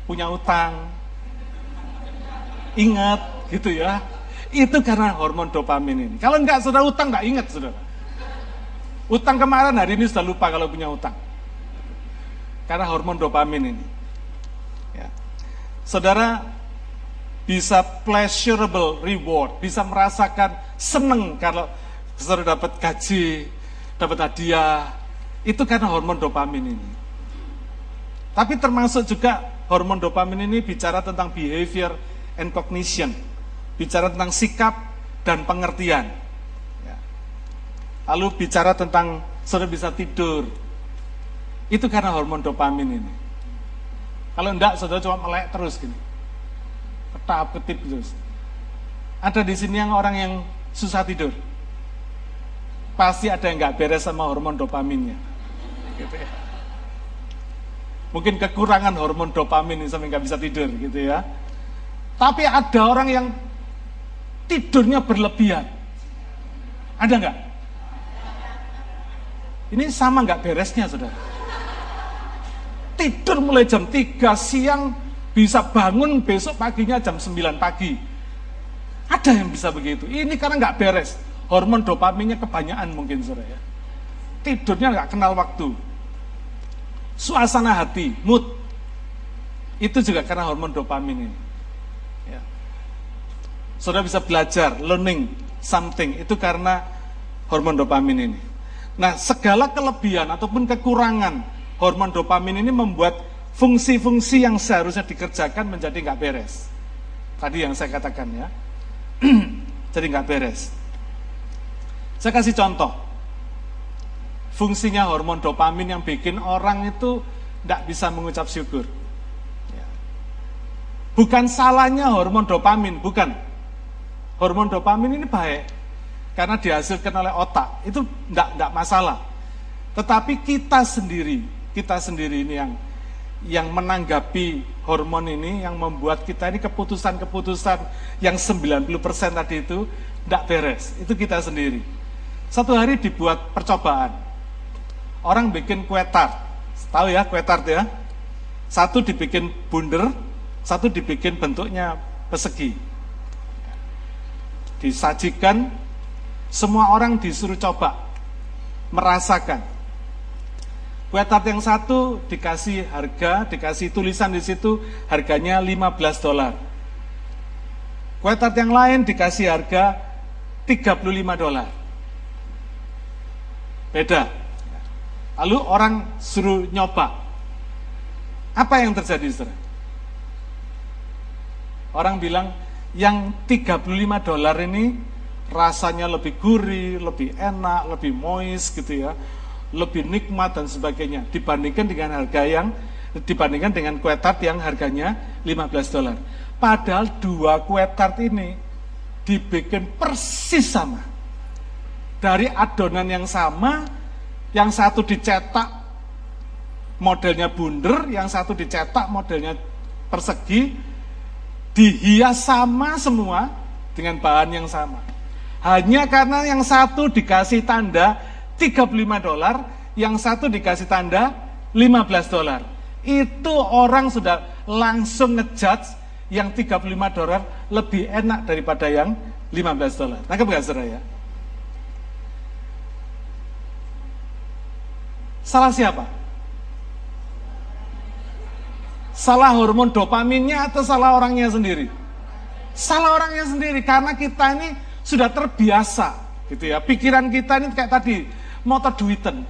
punya utang. Ingat gitu ya. Itu karena hormon dopamin ini. Kalau enggak sudah utang enggak ingat saudara. Utang kemarin hari ini sudah lupa kalau punya utang. Karena hormon dopamin ini. Ya. Saudara bisa pleasurable reward, bisa merasakan seneng kalau saudara dapat gaji, dapat hadiah, itu karena hormon dopamin ini. Tapi termasuk juga hormon dopamin ini bicara tentang behavior and cognition, bicara tentang sikap dan pengertian. Ya. Lalu bicara tentang sudah bisa tidur. Itu karena hormon dopamin ini. Kalau enggak, saudara cuma melek terus gini. Ketap ketip terus. Ada di sini yang orang yang susah tidur. Pasti ada yang nggak beres sama hormon dopaminnya. Gitu ya. Mungkin kekurangan hormon dopamin ini sampai nggak bisa tidur gitu ya. Tapi ada orang yang tidurnya berlebihan. Ada nggak? Ini sama nggak beresnya, saudara? tidur mulai jam 3 siang, bisa bangun besok paginya jam 9 pagi. Ada yang bisa begitu. Ini karena nggak beres. Hormon dopaminnya kebanyakan mungkin saudara ya. Tidurnya nggak kenal waktu. Suasana hati, mood. Itu juga karena hormon dopamin ini. Saudara bisa belajar, learning something. Itu karena hormon dopamin ini. Nah, segala kelebihan ataupun kekurangan hormon dopamin ini membuat fungsi-fungsi yang seharusnya dikerjakan menjadi nggak beres. Tadi yang saya katakan ya, [clears throat] jadi nggak beres. Saya kasih contoh, fungsinya hormon dopamin yang bikin orang itu nggak bisa mengucap syukur. Ya. Bukan salahnya hormon dopamin, bukan. Hormon dopamin ini baik karena dihasilkan oleh otak, itu nggak masalah. Tetapi kita sendiri kita sendiri ini yang yang menanggapi hormon ini yang membuat kita ini keputusan-keputusan yang 90% tadi itu tidak beres. Itu kita sendiri. Satu hari dibuat percobaan. Orang bikin kue tart. Tahu ya kue tart ya? Satu dibikin bunder, satu dibikin bentuknya persegi. Disajikan, semua orang disuruh coba, merasakan Kue tart yang satu dikasih harga, dikasih tulisan di situ harganya 15 dolar. Kue tart yang lain dikasih harga 35 dolar. Beda. Lalu orang suruh nyoba. Apa yang terjadi, saudara? Orang bilang yang 35 dolar ini rasanya lebih gurih, lebih enak, lebih moist gitu ya lebih nikmat dan sebagainya dibandingkan dengan harga yang dibandingkan dengan kue tart yang harganya 15 dolar. Padahal dua kue tart ini dibikin persis sama. Dari adonan yang sama, yang satu dicetak modelnya bunder, yang satu dicetak modelnya persegi, dihias sama semua dengan bahan yang sama. Hanya karena yang satu dikasih tanda 35 dolar, yang satu dikasih tanda 15 dolar. Itu orang sudah langsung ngejudge yang 35 dolar lebih enak daripada yang 15 dolar. Nangkep gak saudara ya? Salah siapa? Salah hormon dopaminnya atau salah orangnya sendiri? Salah orangnya sendiri karena kita ini sudah terbiasa gitu ya. Pikiran kita ini kayak tadi motor duiten.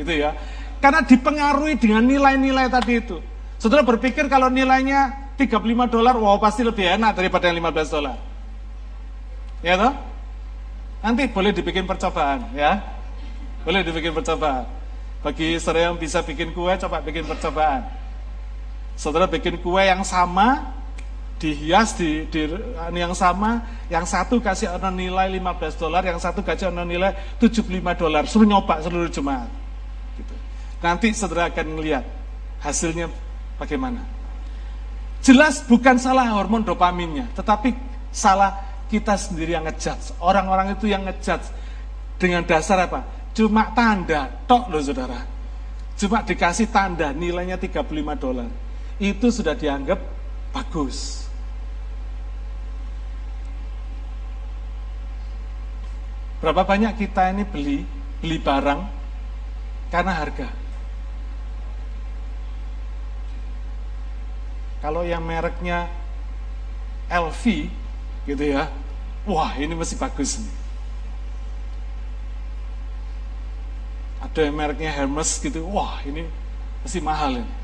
Gitu ya. Karena dipengaruhi dengan nilai-nilai tadi itu. Saudara berpikir kalau nilainya 35 dolar, wow pasti lebih enak daripada yang 15 dolar. Ya toh? Nanti boleh dibikin percobaan ya. Boleh dibikin percobaan. Bagi saudara yang bisa bikin kue, coba bikin percobaan. Saudara bikin kue yang sama, dihias di, di yang sama, yang satu kasih ono nilai 15 dolar, yang satu kasih ono nilai 75 dolar, suruh nyoba seluruh jemaat. Gitu. Nanti saudara akan melihat hasilnya bagaimana. Jelas bukan salah hormon dopaminnya, tetapi salah kita sendiri yang ngejudge. Orang-orang itu yang ngejudge dengan dasar apa? Cuma tanda, tok loh saudara. Cuma dikasih tanda nilainya 35 dolar. Itu sudah dianggap bagus. Berapa banyak kita ini beli beli barang karena harga. Kalau yang mereknya LV gitu ya, wah ini masih bagus nih. Ada yang mereknya Hermes gitu, wah ini masih mahal ini.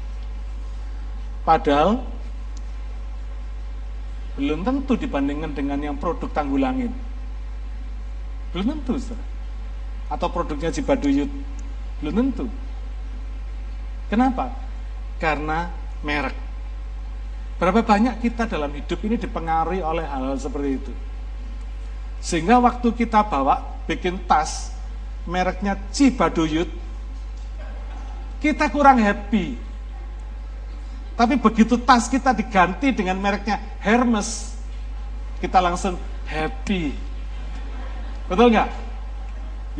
Padahal belum tentu dibandingkan dengan yang produk tanggulangin. Belum tentu, saudara. Atau produknya Cibaduyut. Belum tentu. Kenapa? Karena merek. Berapa banyak kita dalam hidup ini dipengaruhi oleh hal-hal seperti itu. Sehingga waktu kita bawa bikin tas mereknya Cibaduyut, kita kurang happy. Tapi begitu tas kita diganti dengan mereknya Hermes, kita langsung happy. Betul nggak?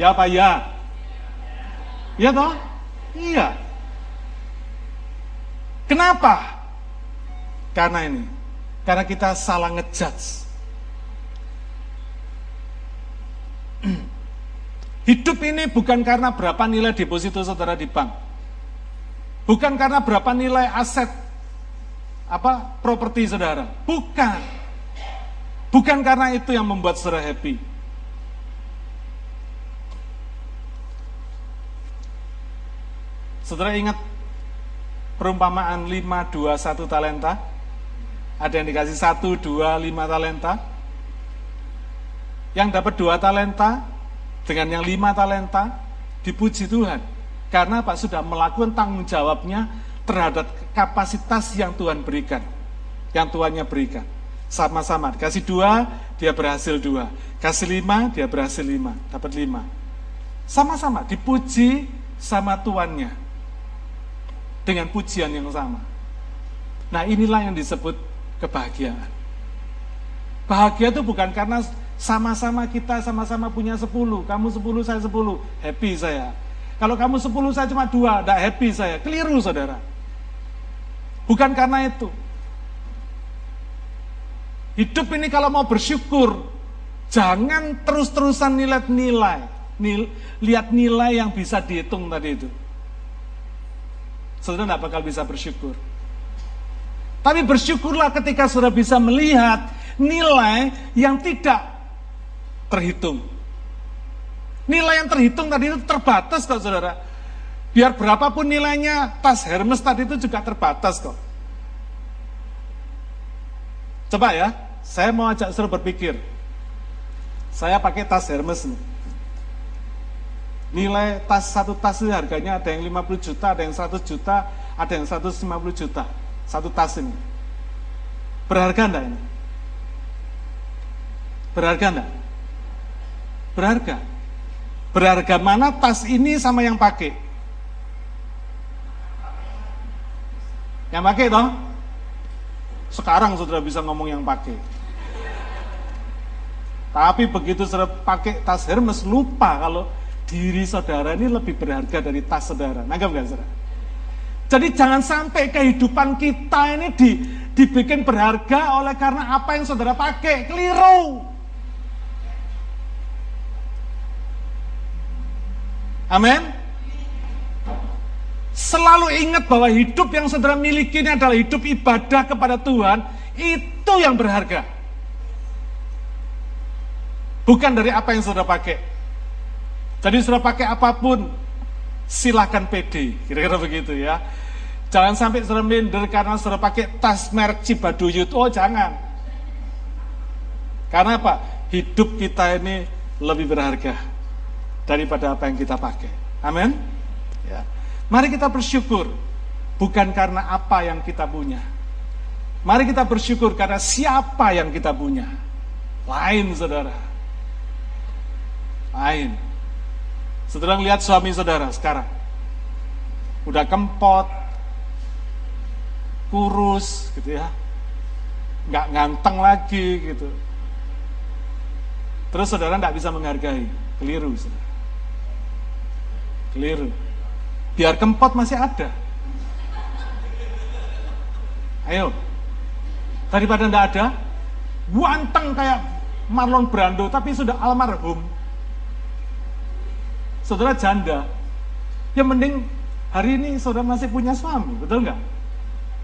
Ya apa ya? Iya toh? Iya. Kenapa? Karena ini, karena kita salah ngejudge. [clears throat] Hidup ini bukan karena berapa nilai deposito saudara di bank. Bukan karena berapa nilai aset apa properti saudara. Bukan. Bukan karena itu yang membuat saudara happy. Saudara ingat perumpamaan 5, 2, 1 talenta? Ada yang dikasih satu, dua, lima talenta. Yang dapat dua talenta dengan yang lima talenta dipuji Tuhan. Karena Pak sudah melakukan tanggung jawabnya terhadap kapasitas yang Tuhan berikan. Yang Tuhannya berikan. Sama-sama. Kasih dua, dia berhasil dua. Kasih lima, dia berhasil lima. Dapat lima. Sama-sama. Dipuji sama Tuannya. Dengan pujian yang sama. Nah inilah yang disebut kebahagiaan. Bahagia itu bukan karena sama-sama kita sama-sama punya sepuluh, kamu sepuluh, saya sepuluh, happy saya. Kalau kamu sepuluh, saya cuma dua, tidak happy saya. Keliru saudara. Bukan karena itu. Hidup ini kalau mau bersyukur, jangan terus-terusan nilai-nilai. Nil, lihat nilai yang bisa dihitung tadi itu. Saudara tidak bakal bisa bersyukur. Tapi bersyukurlah ketika sudah bisa melihat nilai yang tidak terhitung. Nilai yang terhitung tadi itu terbatas saudara. Biar berapapun nilainya, tas Hermes tadi itu juga terbatas kok. Coba ya, saya mau ajak saudara berpikir. Saya pakai tas Hermes nih. Nilai tas satu tas itu harganya ada yang 50 juta, ada yang 100 juta, ada yang 150 juta satu tas ini. Berharga enggak ini? Berharga enggak? Berharga. Berharga mana tas ini sama yang pakai? Yang pakai toh? Sekarang sudah bisa ngomong yang pakai. Tapi begitu sudah pakai tas Hermes lupa kalau diri saudara ini lebih berharga dari tas saudara. Nanggap gak saudara? Jadi jangan sampai kehidupan kita ini di, dibikin berharga oleh karena apa yang saudara pakai. Keliru. Amin. Selalu ingat bahwa hidup yang saudara miliki ini adalah hidup ibadah kepada Tuhan. Itu yang berharga. Bukan dari apa yang saudara pakai. Jadi saudara pakai apa pun, silahkan pede, kira-kira begitu ya. Jangan sampai sudah minder karena sudah pakai tas merek Cibaduyut. Oh jangan. Karena apa? Hidup kita ini lebih berharga daripada apa yang kita pakai. Amin. Ya. Mari kita bersyukur bukan karena apa yang kita punya. Mari kita bersyukur karena siapa yang kita punya. Lain saudara. Lain. Saudara lihat suami saudara sekarang. Udah kempot, kurus gitu ya. Nggak nganteng lagi gitu. Terus saudara nggak bisa menghargai. Keliru saudara. Keliru. Biar kempot masih ada. Ayo. Daripada ndak ada, ganteng kayak Marlon Brando tapi sudah almarhum saudara janda, ya mending hari ini saudara masih punya suami, betul nggak?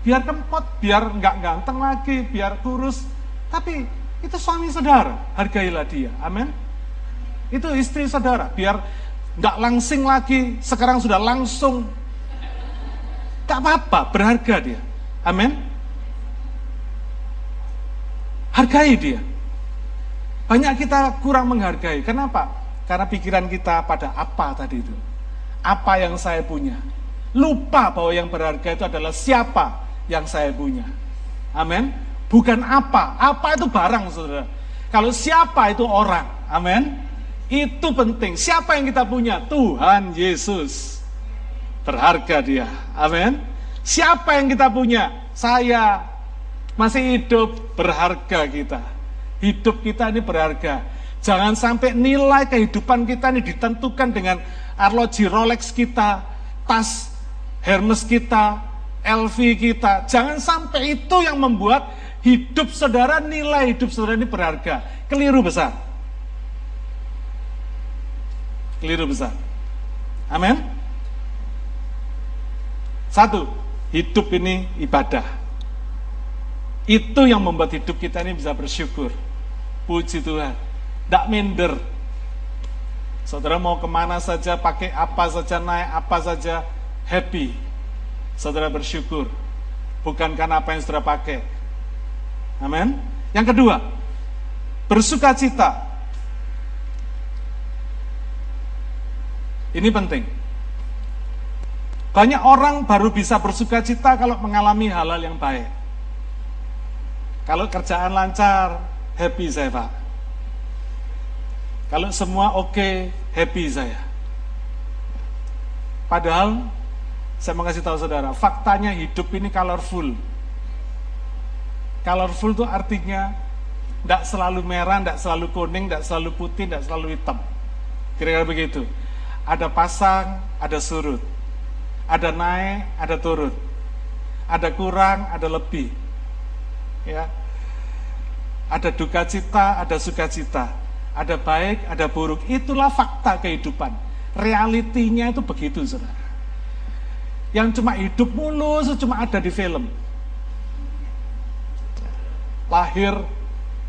Biar kempot, biar nggak ganteng lagi, biar kurus, tapi itu suami saudara, hargailah dia, amin. Itu istri saudara, biar nggak langsing lagi, sekarang sudah langsung, nggak apa-apa, berharga dia, amin. Hargai dia. Banyak kita kurang menghargai. Kenapa? Karena pikiran kita pada apa tadi itu. Apa yang saya punya. lupa bahwa yang berharga itu adalah siapa yang saya punya. Amin. Bukan apa, apa itu barang saudara. Kalau siapa itu orang, amin. Itu penting. Siapa yang kita punya? Tuhan Yesus. Berharga dia, amin. Siapa yang kita punya? Saya masih hidup, berharga kita. Hidup kita ini berharga. Jangan sampai nilai kehidupan kita ini ditentukan dengan arloji Rolex kita, tas Hermes kita, LV kita. Jangan sampai itu yang membuat hidup saudara, nilai hidup saudara ini berharga. Keliru besar. Keliru besar. Amin. Satu, hidup ini ibadah. Itu yang membuat hidup kita ini bisa bersyukur. Puji Tuhan tidak minder. Saudara mau ke mana saja, pakai apa saja, naik apa saja, happy. Saudara bersyukur. Bukan karena apa yang saudara pakai. Amin. Yang kedua, bersuka cita. Ini penting. Banyak orang baru bisa bersuka cita kalau mengalami hal-hal yang baik. Kalau kerjaan lancar, happy saya Pak. Kalau semua oke, okay, happy saya. Padahal saya mau kasih tahu saudara, faktanya hidup ini colorful. Colorful itu artinya tidak selalu merah, tidak selalu kuning, tidak selalu putih, tidak selalu hitam. Kira-kira begitu. Ada pasang, ada surut. Ada naik, ada turun. Ada kurang, ada lebih. Ya. Ada duka cita, ada sukacita ada baik, ada buruk. Itulah fakta kehidupan. Realitinya itu begitu, saudara. Yang cuma hidup mulus, cuma ada di film. Lahir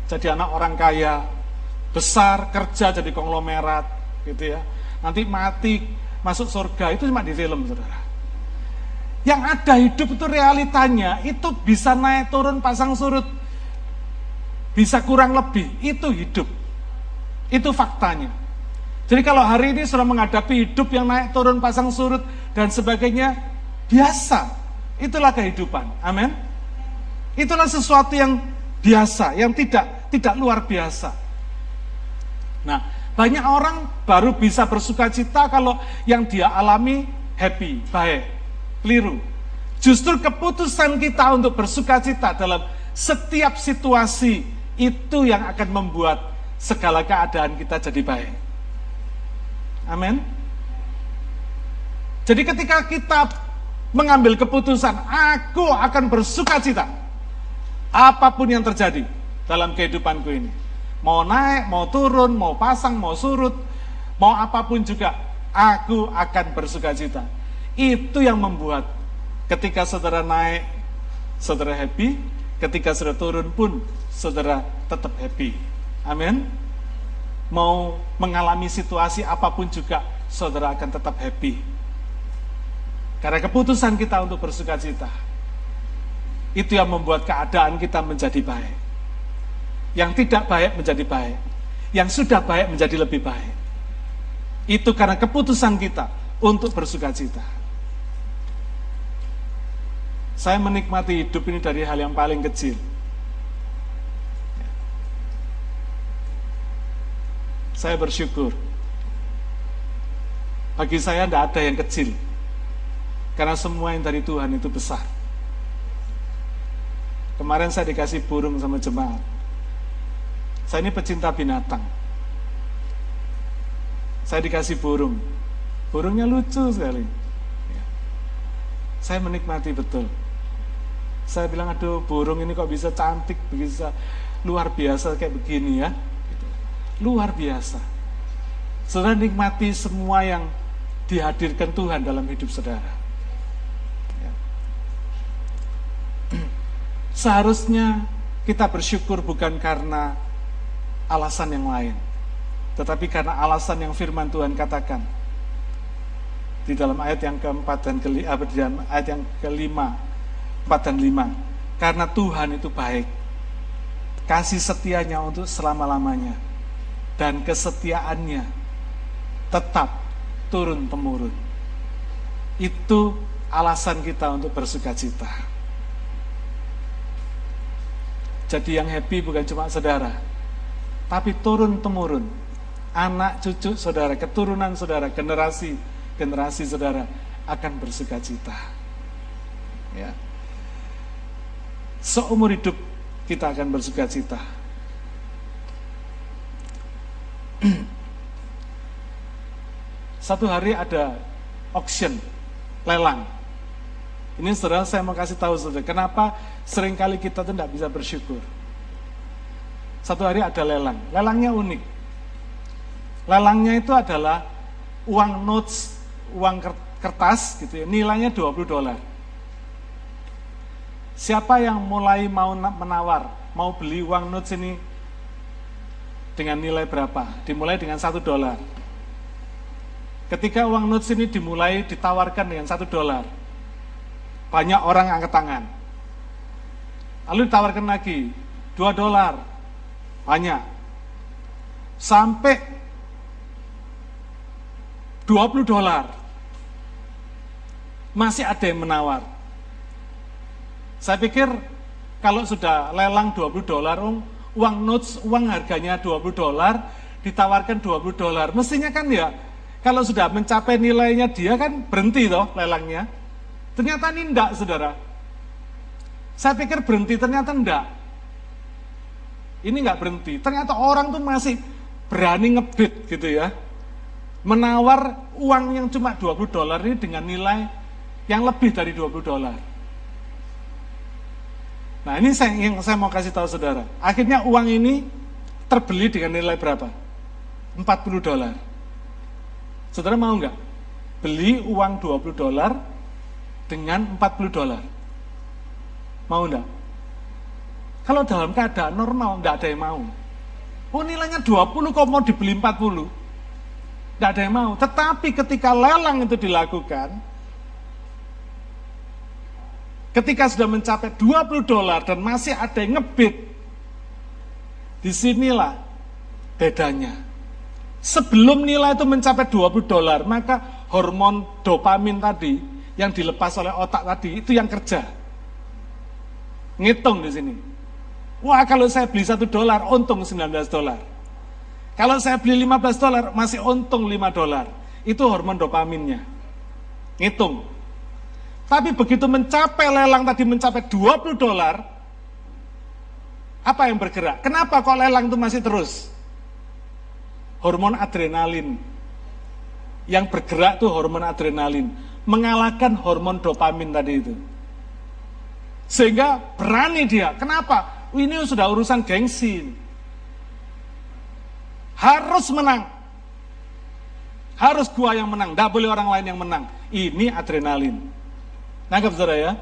jadi anak orang kaya, besar kerja jadi konglomerat, gitu ya. Nanti mati masuk surga itu cuma di film, saudara. Yang ada hidup itu realitanya, itu bisa naik turun pasang surut, bisa kurang lebih, itu hidup. Itu faktanya. Jadi kalau hari ini sudah menghadapi hidup yang naik turun pasang surut dan sebagainya, biasa. Itulah kehidupan. Amin. Itulah sesuatu yang biasa, yang tidak tidak luar biasa. Nah, banyak orang baru bisa bersuka cita kalau yang dia alami happy, baik, keliru. Justru keputusan kita untuk bersuka cita dalam setiap situasi itu yang akan membuat segala keadaan kita jadi baik. Amin. Jadi ketika kita mengambil keputusan, aku akan bersuka cita. Apa pun yang terjadi dalam kehidupanku ini. Mau naik, mau turun, mau pasang, mau surut, mau apa pun juga, aku akan bersuka cita. Itu yang membuat ketika saudara naik, saudara happy, ketika saudara turun pun, saudara tetap happy. Amin. Mau mengalami situasi apa pun juga, saudara akan tetap happy. Karena keputusan kita untuk bersuka cita, itu yang membuat keadaan kita menjadi baik. Yang tidak baik menjadi baik. Yang sudah baik menjadi lebih baik. Itu karena keputusan kita untuk bersuka cita. Saya menikmati hidup ini dari hal yang paling kecil Saya bersyukur. Bagi saya tidak ada yang kecil. Karena semua yang dari Tuhan itu besar. Kemarin saya dikasih burung sama jemaat. Saya ini pecinta binatang. Saya dikasih burung. Burungnya lucu sekali. Ya. Saya menikmati betul. Saya bilang, aduh burung ini kok bisa cantik, bisa luar biasa kayak begini ya. Luar biasa. Saudara nikmati semua yang dihadirkan Tuhan dalam hidup saudara. Ya. [clears throat] Seharusnya kita bersyukur bukan karena alasan yang lain, tetapi karena alasan yang firman Tuhan katakan di dalam ayat yang keempat dan kelima, ayat yang kelima, empat dan lima. Karena Tuhan itu baik, kasih setianya untuk selama-lamanya dan kesetiaannya tetap turun temurun. Itu alasan kita untuk bersuka cita. Jadi yang happy bukan cuma saudara, tapi turun-temurun, anak cucu saudara, keturunan saudara, generasi generasi saudara akan bersuka cita. Ya. Seumur hidup kita akan bersuka cita. [clears throat] Satu hari ada auction, lelang. Ini saudara saya mau kasih tahu saudara, kenapa sering kali kita tidak bisa bersyukur. Satu hari ada lelang, lelangnya unik. Lelangnya itu adalah uang notes, uang kertas gitu ya, nilainya 20 dolar. Siapa yang mulai mau menawar, mau beli uang notes ini dengan nilai berapa? Dimulai dengan satu dolar. Ketika uang notes ini dimulai ditawarkan dengan satu dolar, banyak orang angkat tangan. Lalu ditawarkan lagi, 2 dolar. Banyak. Sampai 20 dolar. Masih ada yang menawar. Saya pikir kalau sudah lelang 20 dolar, uang notes, uang harganya 20 dolar, ditawarkan 20 dolar. Mestinya kan ya, kalau sudah mencapai nilainya dia kan berhenti toh lelangnya. Ternyata ini enggak, saudara. Saya pikir berhenti, ternyata enggak. Ini enggak berhenti. Ternyata orang tuh masih berani ngebit gitu ya. Menawar uang yang cuma 20 dolar ini dengan nilai yang lebih dari 20 dolar. Nah ini saya, yang saya mau kasih tahu saudara. Akhirnya uang ini terbeli dengan nilai berapa? 40 dolar. Saudara mau nggak? Beli uang 20 dolar dengan 40 dolar. Mau enggak? Kalau dalam keadaan normal, enggak ada yang mau. Oh nilainya 20 kok mau dibeli 40? Enggak ada yang mau. Tetapi ketika lelang itu dilakukan, ketika sudah mencapai 20 dolar dan masih ada yang ngebit, di sinilah bedanya. Sebelum nilai itu mencapai 20 dolar, maka hormon dopamin tadi yang dilepas oleh otak tadi itu yang kerja. Ngitung di sini. Wah kalau saya beli satu dolar, untung 19 dolar. Kalau saya beli 15 dolar, masih untung 5 dolar. Itu hormon dopaminnya. Ngitung. Tapi begitu mencapai lelang tadi mencapai 20 dolar, apa yang bergerak? Kenapa kok lelang itu masih terus? Hormon adrenalin. Yang bergerak tuh hormon adrenalin mengalahkan hormon dopamin tadi itu. Sehingga berani dia. Kenapa? Ini sudah urusan gengsi. Harus menang. Harus gua yang menang. Tidak boleh orang lain yang menang. Ini adrenalin. Nangkap saudara ya?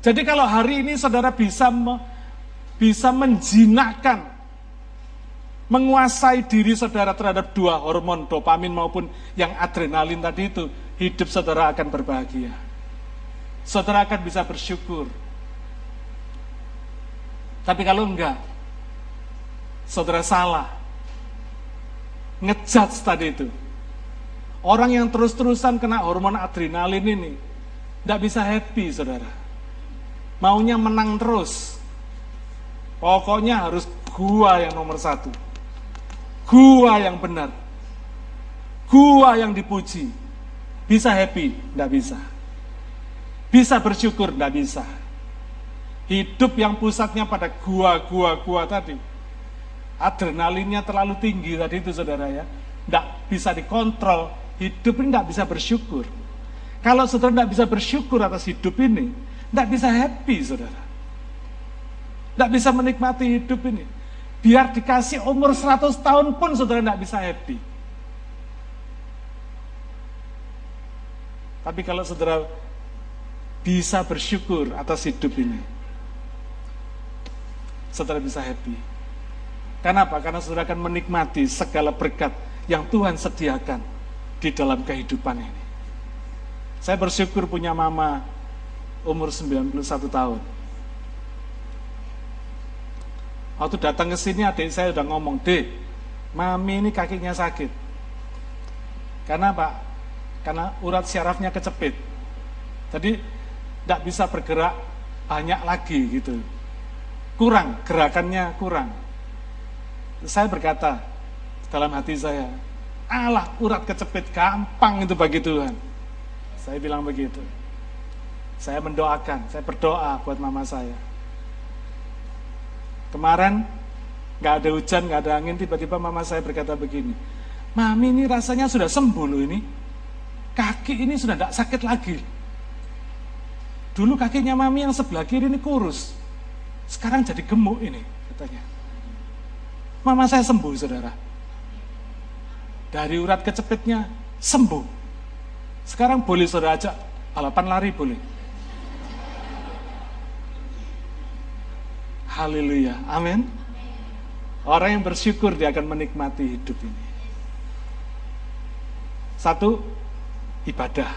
Jadi kalau hari ini saudara bisa me, bisa menjinakkan menguasai diri saudara terhadap dua hormon dopamin maupun yang adrenalin tadi itu, hidup saudara akan berbahagia. Saudara akan bisa bersyukur. Tapi kalau enggak, saudara salah. Ngejudge tadi itu. Orang yang terus-terusan kena hormon adrenalin ini, tidak bisa happy saudara. Maunya menang terus. Pokoknya harus gua yang nomor satu. Gua yang benar. Gua yang dipuji. Bisa happy? Tidak bisa. Bisa bersyukur? Tidak bisa. Hidup yang pusatnya pada gua, gua, gua tadi. Adrenalinnya terlalu tinggi tadi itu saudara ya. Tidak bisa dikontrol. Hidup ini tidak bisa bersyukur. Kalau saudara tidak bisa bersyukur atas hidup ini, tidak bisa happy saudara. Tidak bisa menikmati hidup ini. Biar dikasih umur 100 tahun pun saudara tidak bisa happy. Tapi kalau saudara bisa bersyukur atas hidup ini, saudara bisa happy. Kenapa? Karena saudara akan menikmati segala berkat yang Tuhan sediakan di dalam kehidupan ini. Saya bersyukur punya mama umur 91 tahun. Waktu datang ke sini adik saya udah ngomong, Dek, mami ini kakinya sakit. Karena Pak, karena urat syarafnya kecepit. Jadi tidak bisa bergerak banyak lagi gitu. Kurang, gerakannya kurang. Saya berkata dalam hati saya, Allah urat kecepit gampang itu bagi Tuhan. Saya bilang begitu. Saya mendoakan, saya berdoa buat mama saya. Kemarin nggak ada hujan, nggak ada angin, tiba-tiba mama saya berkata begini, Mami ini rasanya sudah sembuh loh ini. Kaki ini sudah tidak sakit lagi. Dulu kakinya mami yang sebelah kiri ini kurus. Sekarang jadi gemuk ini katanya. Mama saya sembuh saudara. Dari urat kecepitnya sembuh. Sekarang boleh saudara ajak balapan lari boleh. Haleluya. Amin. Orang yang bersyukur dia akan menikmati hidup ini. Satu, ibadah.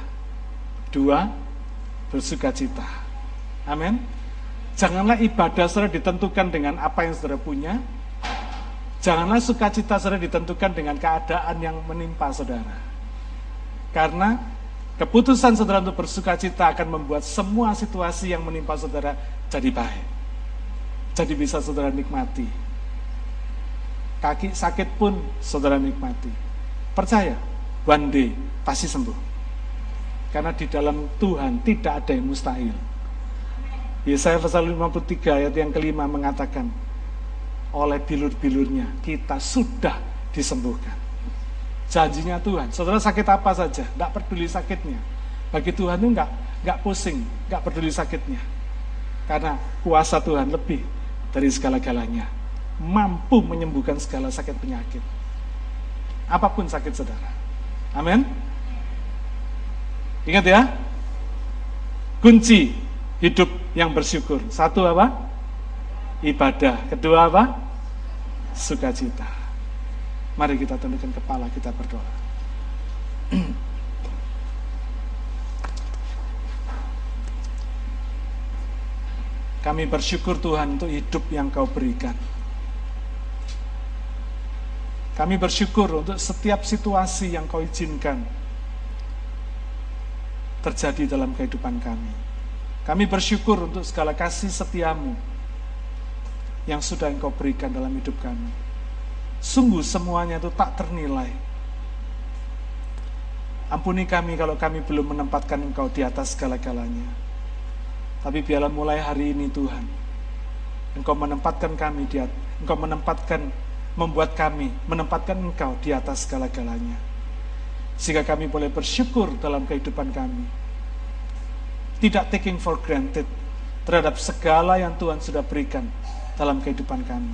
Dua, bersuka cita. Amin. Janganlah ibadah saudara ditentukan dengan apa yang saudara punya. Janganlah sukacita saudara ditentukan dengan keadaan yang menimpa saudara. Karena keputusan saudara untuk bersuka cita akan membuat semua situasi yang menimpa saudara jadi baik. Jadi bisa saudara nikmati. Kaki sakit pun saudara nikmati. Percaya, one day pasti sembuh. Karena di dalam Tuhan tidak ada yang mustahil. Yesaya pasal 53 ayat yang kelima mengatakan, oleh bilur-bilurnya kita sudah disembuhkan. Janjinya Tuhan, saudara sakit apa saja, tidak peduli sakitnya. Bagi Tuhan itu enggak, enggak pusing, enggak peduli sakitnya. Karena kuasa Tuhan lebih dari segala-galanya. Mampu menyembuhkan segala sakit penyakit. Apa pun sakit saudara. Amin. Ingat ya, kunci hidup yang bersyukur. Satu apa? Ibadah. Kedua apa? Sukacita. Mari kita tundukkan kepala, kita berdoa. [clears throat] Kami bersyukur Tuhan untuk hidup yang kau berikan. Kami bersyukur untuk setiap situasi yang kau izinkan terjadi dalam kehidupan kami. Kami bersyukur untuk segala kasih setiamu yang sudah engkau berikan dalam hidup kami. Sungguh semuanya itu tak ternilai. Ampuni kami kalau kami belum menempatkan engkau di atas segala-galanya. Tapi biarlah mulai hari ini Tuhan, engkau menempatkan kami di atas, engkau menempatkan, membuat kami menempatkan engkau di atas segala-galanya sehingga kami boleh bersyukur dalam kehidupan kami. Tidak taking for granted terhadap segala yang Tuhan sudah berikan dalam kehidupan kami.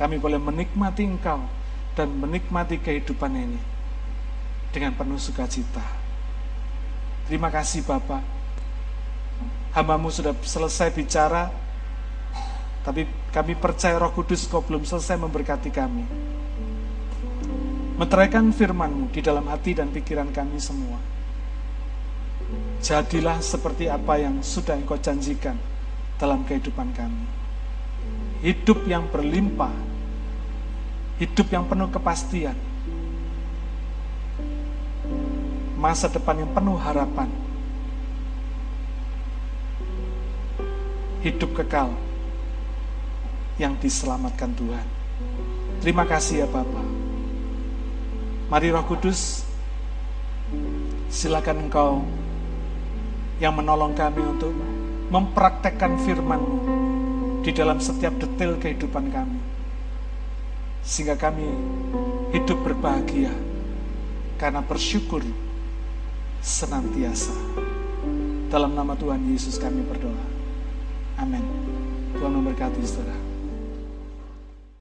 Kami boleh menikmati Engkau dan menikmati kehidupan ini dengan penuh sukacita. Terima kasih Bapak. Hambamu sudah selesai bicara, tapi kami percaya roh kudus kau belum selesai memberkati kami meteraikan firman-Mu di dalam hati dan pikiran kami semua. Jadilah seperti apa yang sudah Engkau janjikan dalam kehidupan kami. Hidup yang berlimpah, hidup yang penuh kepastian, masa depan yang penuh harapan, hidup kekal yang diselamatkan Tuhan. Terima kasih ya Bapak. Mari Roh Kudus, silakan Engkau yang menolong kami untuk mempraktekkan firman di dalam setiap detail kehidupan kami. Sehingga kami hidup berbahagia karena bersyukur senantiasa. Dalam nama Tuhan Yesus kami berdoa. Amin. Tuhan memberkati saudara.